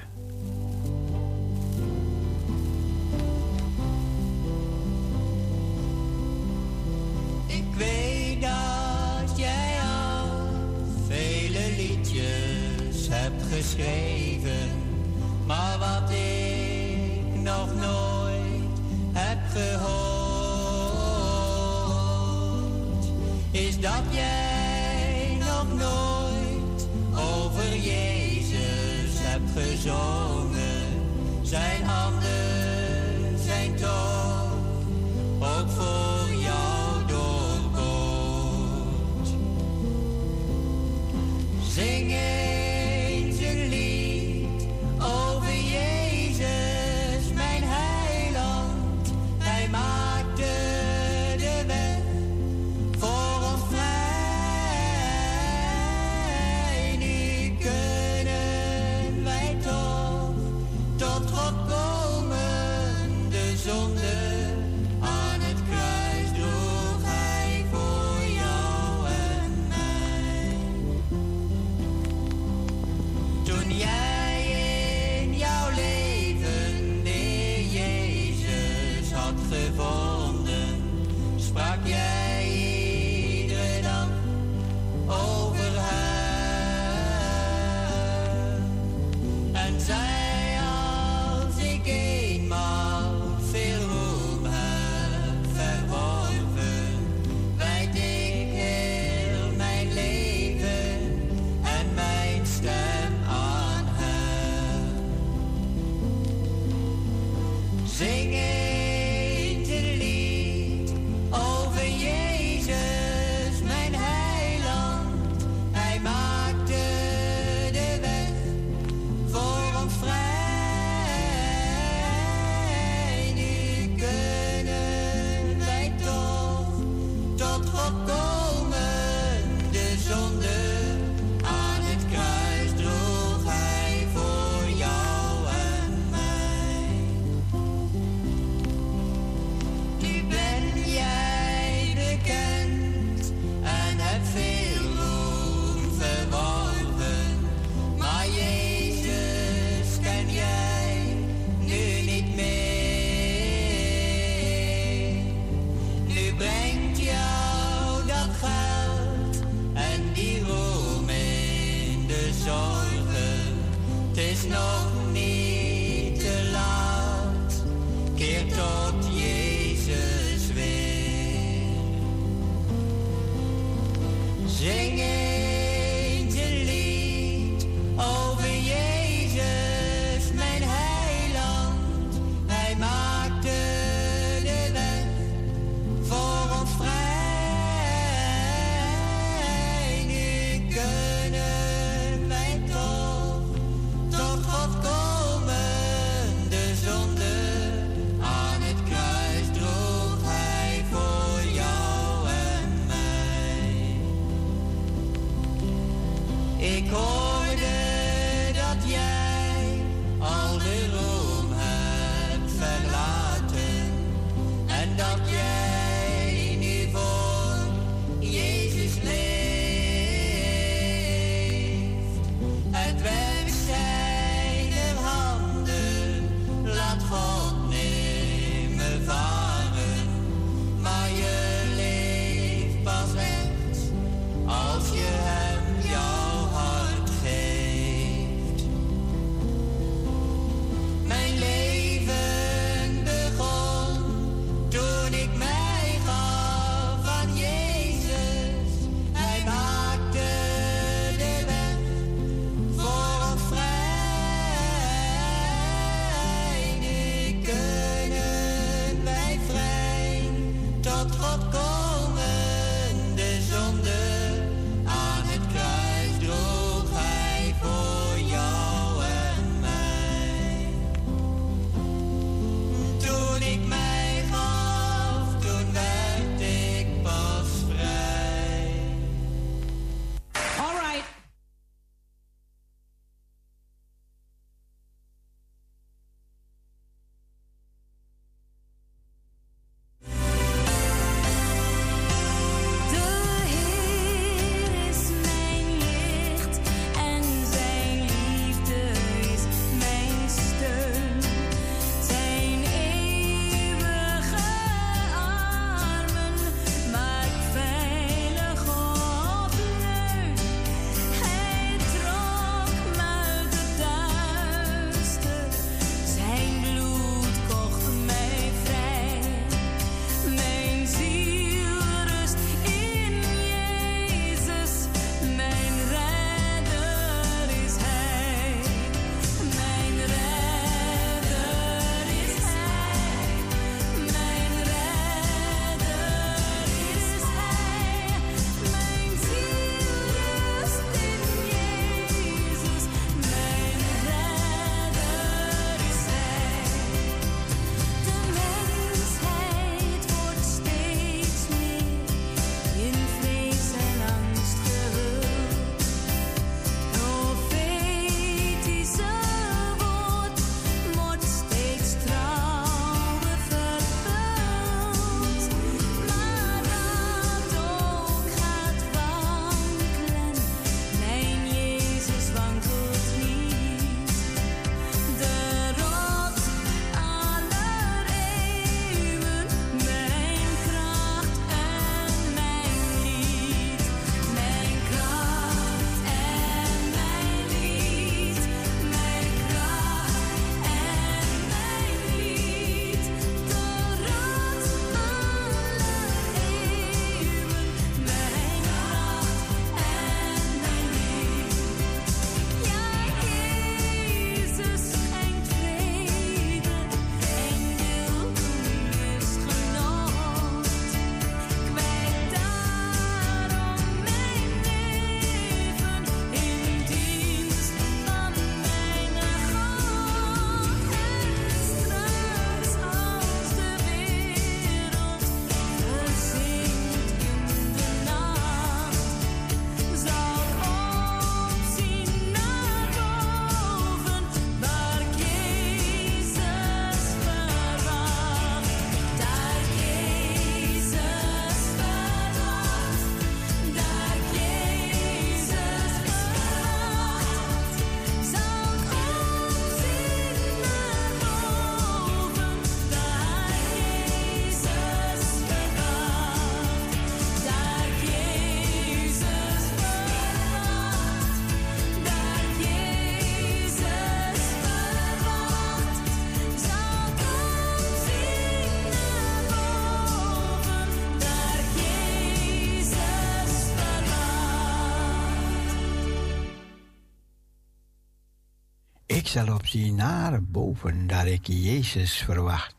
Ik zal opzien naar boven, daar ik Jezus verwacht.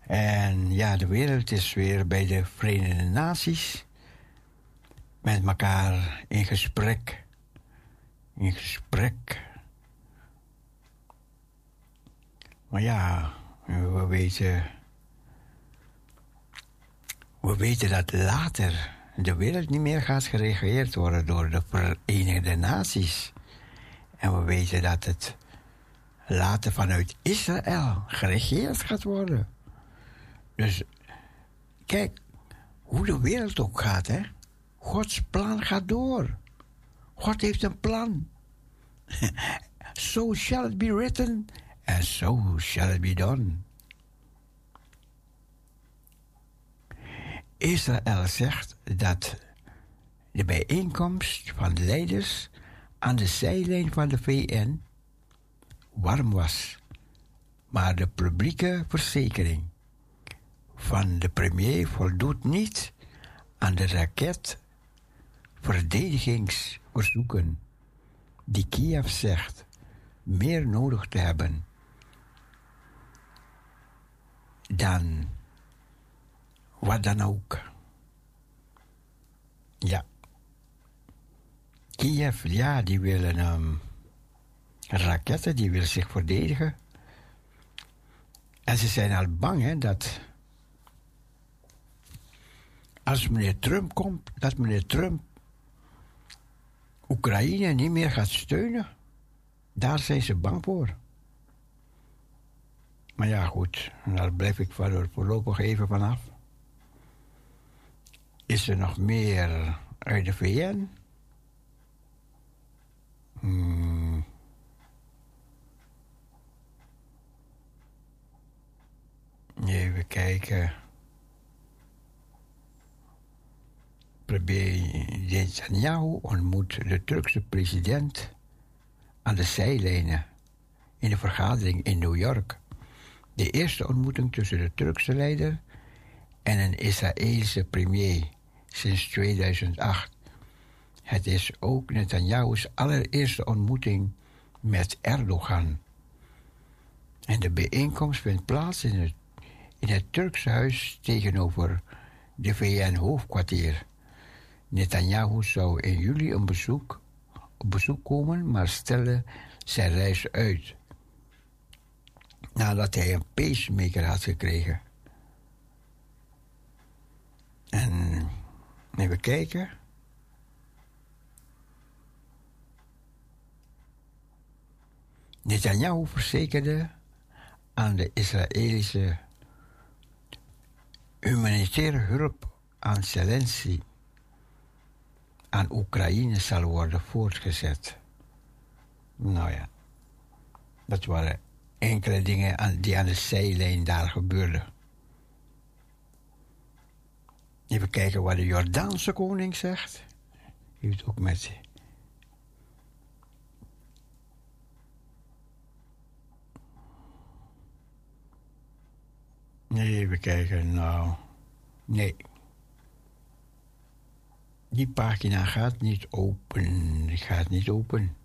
En ja, de wereld is weer bij de Verenigde Naties met elkaar in gesprek. In gesprek. Maar ja, we weten. We weten dat later de wereld niet meer gaat geregeerd worden door de Verenigde Naties. En we weten dat het later vanuit Israël geregeerd gaat worden. Dus kijk hoe de wereld ook gaat, hè. Gods plan gaat door. God heeft een plan. so shall it be written, and so shall it be done. Israël zegt dat de bijeenkomst van de leiders aan de zijlijn van de VN warm was, maar de publieke verzekering van de premier voldoet niet aan de raketverdedigingsverzoeken die Kiev zegt meer nodig te hebben dan wat dan ook. Ja. Kiev, ja, die willen um, raketten, die willen zich verdedigen. En ze zijn al bang hè, dat als meneer Trump komt, dat meneer Trump Oekraïne niet meer gaat steunen. Daar zijn ze bang voor. Maar ja, goed, daar blijf ik voorlopig even vanaf. Is er nog meer uit de VN? Hmm. Even kijken. Premier Netanyahu ontmoet de Turkse president aan de zijlijnen in de vergadering in New York. De eerste ontmoeting tussen de Turkse leider en een Israëlische premier sinds 2008. Het is ook Netanyahu's allereerste ontmoeting met Erdogan. En de bijeenkomst vindt plaats in het, in het Turkse huis tegenover de VN-hoofdkwartier. Netanyahu zou in juli een bezoek, op bezoek komen, maar stelde zijn reis uit. Nadat hij een pacemaker had gekregen. En even kijken. Netanyahu verzekerde aan de Israëlische humanitaire hulp aan Zelensky aan Oekraïne zal worden voortgezet. Nou ja, dat waren enkele dingen die aan de zijlijn daar gebeurden. Even kijken wat de Jordaanse koning zegt. Heeft ook met. Even kijken. Nou, nee. Die pagina gaat niet open. Die gaat niet open.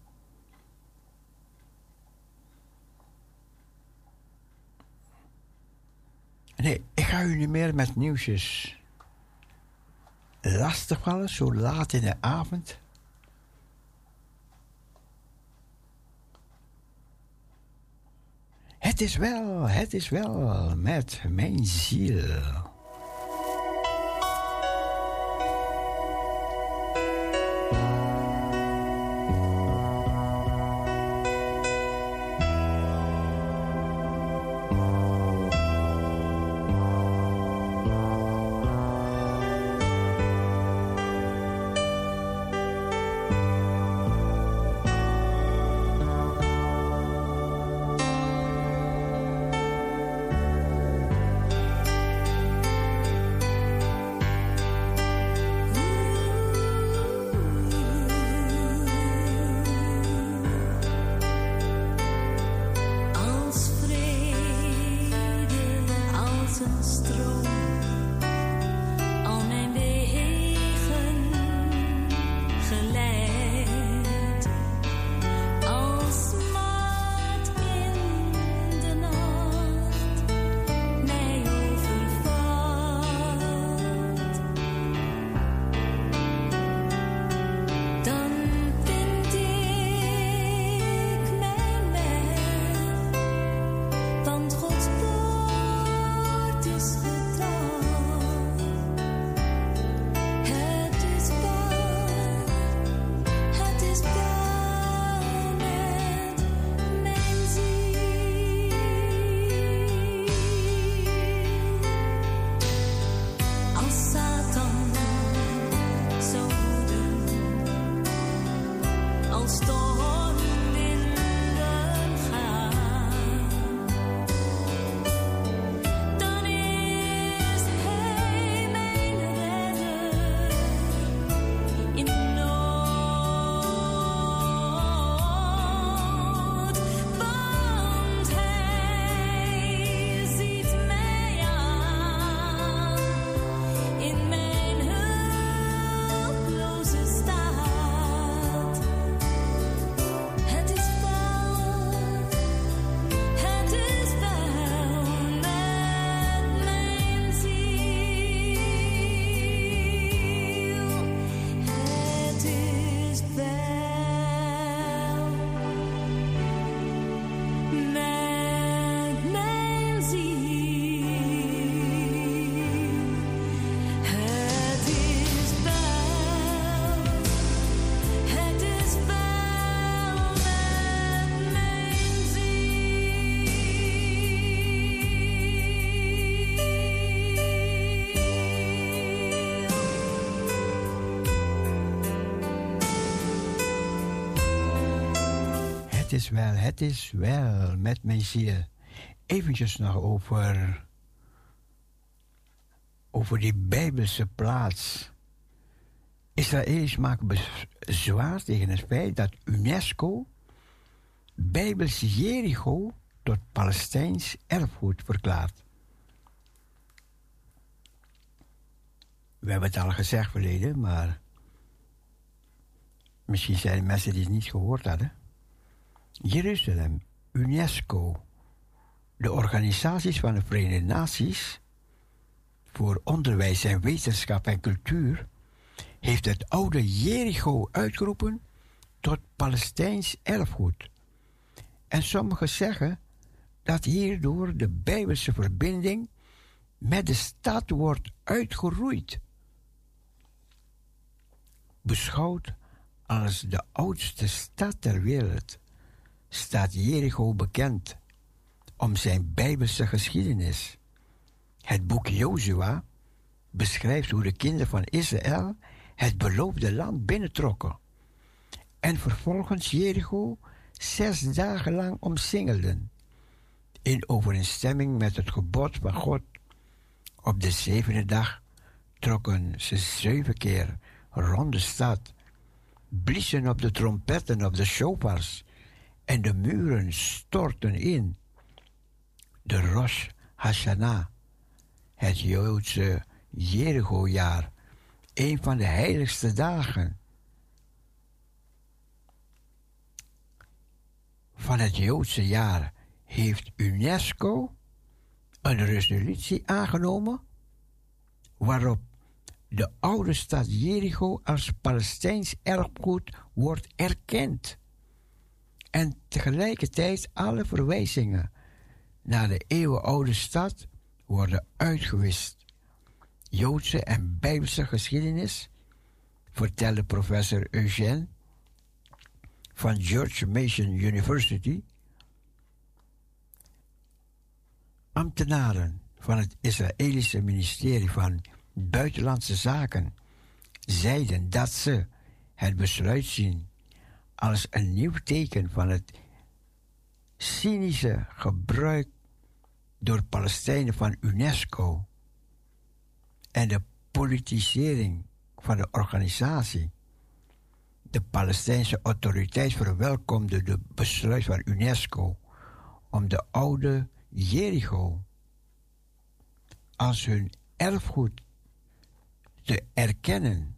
Nee, ik ga u niet meer met nieuwsjes lastigvallen, zo laat in de avond. Het is wel, het is wel met mijn ziel. Wel, het is wel met mijn ziel. Eventjes nog over, over die Bijbelse plaats. Israëli's maken bezwaar tegen het feit dat UNESCO Bijbels Jericho tot Palestijns erfgoed verklaart. We hebben het al gezegd verleden, maar misschien zijn er mensen die het niet gehoord hadden. Jeruzalem, UNESCO, de organisaties van de Verenigde Naties voor onderwijs en wetenschap en cultuur heeft het oude Jericho uitgeroepen tot Palestijns erfgoed. En sommigen zeggen dat hierdoor de Bijbelse verbinding met de stad wordt uitgeroeid. Beschouwd als de oudste stad ter wereld staat Jericho bekend om zijn Bijbelse geschiedenis. Het boek Jozua beschrijft hoe de kinderen van Israël het beloofde land binnentrokken en vervolgens Jericho zes dagen lang omsingelden, in overeenstemming met het gebod van God. Op de zevende dag trokken ze zeven keer rond de stad, bliezen op de trompetten op de shofars en de muren stortten in. De Rosh Hashanah, het Joodse Jericho-jaar, een van de heiligste dagen. Van het Joodse jaar heeft UNESCO een resolutie aangenomen waarop de oude stad Jericho als Palestijns erfgoed wordt erkend. En tegelijkertijd alle verwijzingen naar de eeuwenoude stad worden uitgewist. Joodse en Bijbelse geschiedenis, vertelde professor Eugène van George Mason University. Ambtenaren van het Israëlische ministerie van Buitenlandse Zaken zeiden dat ze het besluit zien als een nieuw teken van het cynische gebruik door Palestijnen van UNESCO en de politisering van de organisatie. De Palestijnse autoriteit verwelkomde de besluit van UNESCO om de oude Jericho als hun erfgoed te erkennen.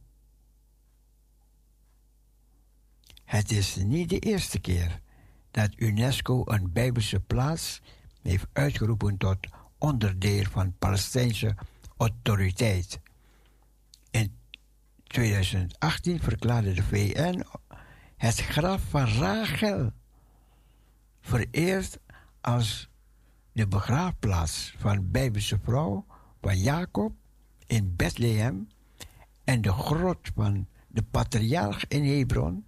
Het is niet de eerste keer dat UNESCO een Bijbelse plaats heeft uitgeroepen tot onderdeel van Palestijnse autoriteit. In 2018 verklaarde de VN het graf van Rachel vereerd als de begraafplaats van Bijbelse vrouw van Jacob in Bethlehem en de grot van de patriarch in Hebron,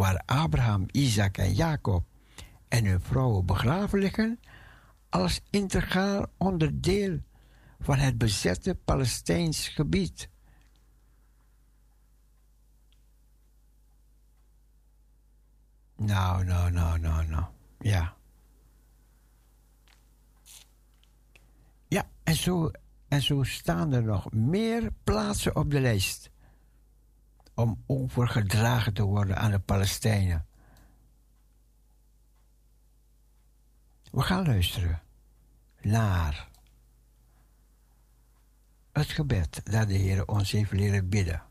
waar Abraham, Isaac en Jacob en hun vrouwen begraven liggen, als integraal onderdeel van het bezette Palestijns gebied. Nou, nou, nou, nou, nou. Ja. Ja, en zo, en zo staan er nog meer plaatsen op de lijst om overgedragen te worden aan de Palestijnen. We gaan luisteren naar het gebed dat de Heer ons heeft leren bidden.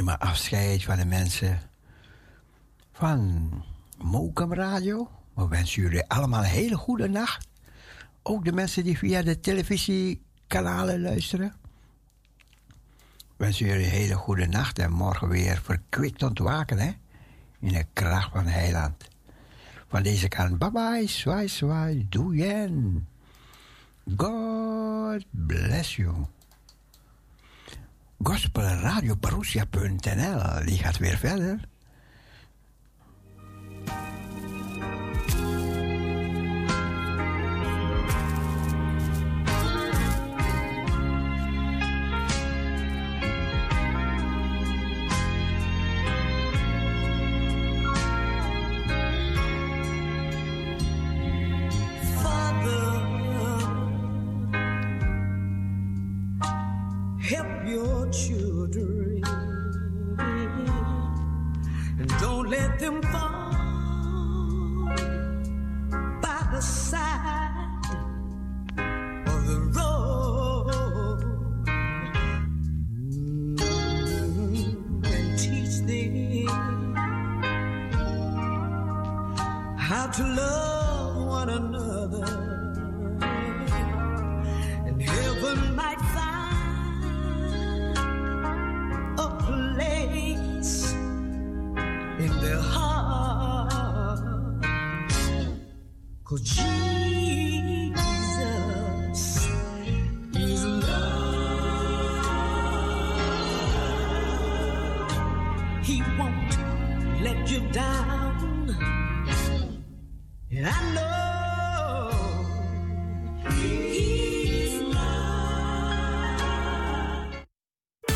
Nemen afscheid van de mensen van Mokum Radio. We wensen jullie allemaal een hele goede nacht. Ook de mensen die via de televisiekanalen luisteren. We wensen jullie een hele goede nacht en morgen weer verkwikt ontwaken, hè? In de kracht van Heiland. Van deze kant, bye bye, zwaai, zwaai, doei God bless you. Gospelradioparousia.nl, die gaat weer verder.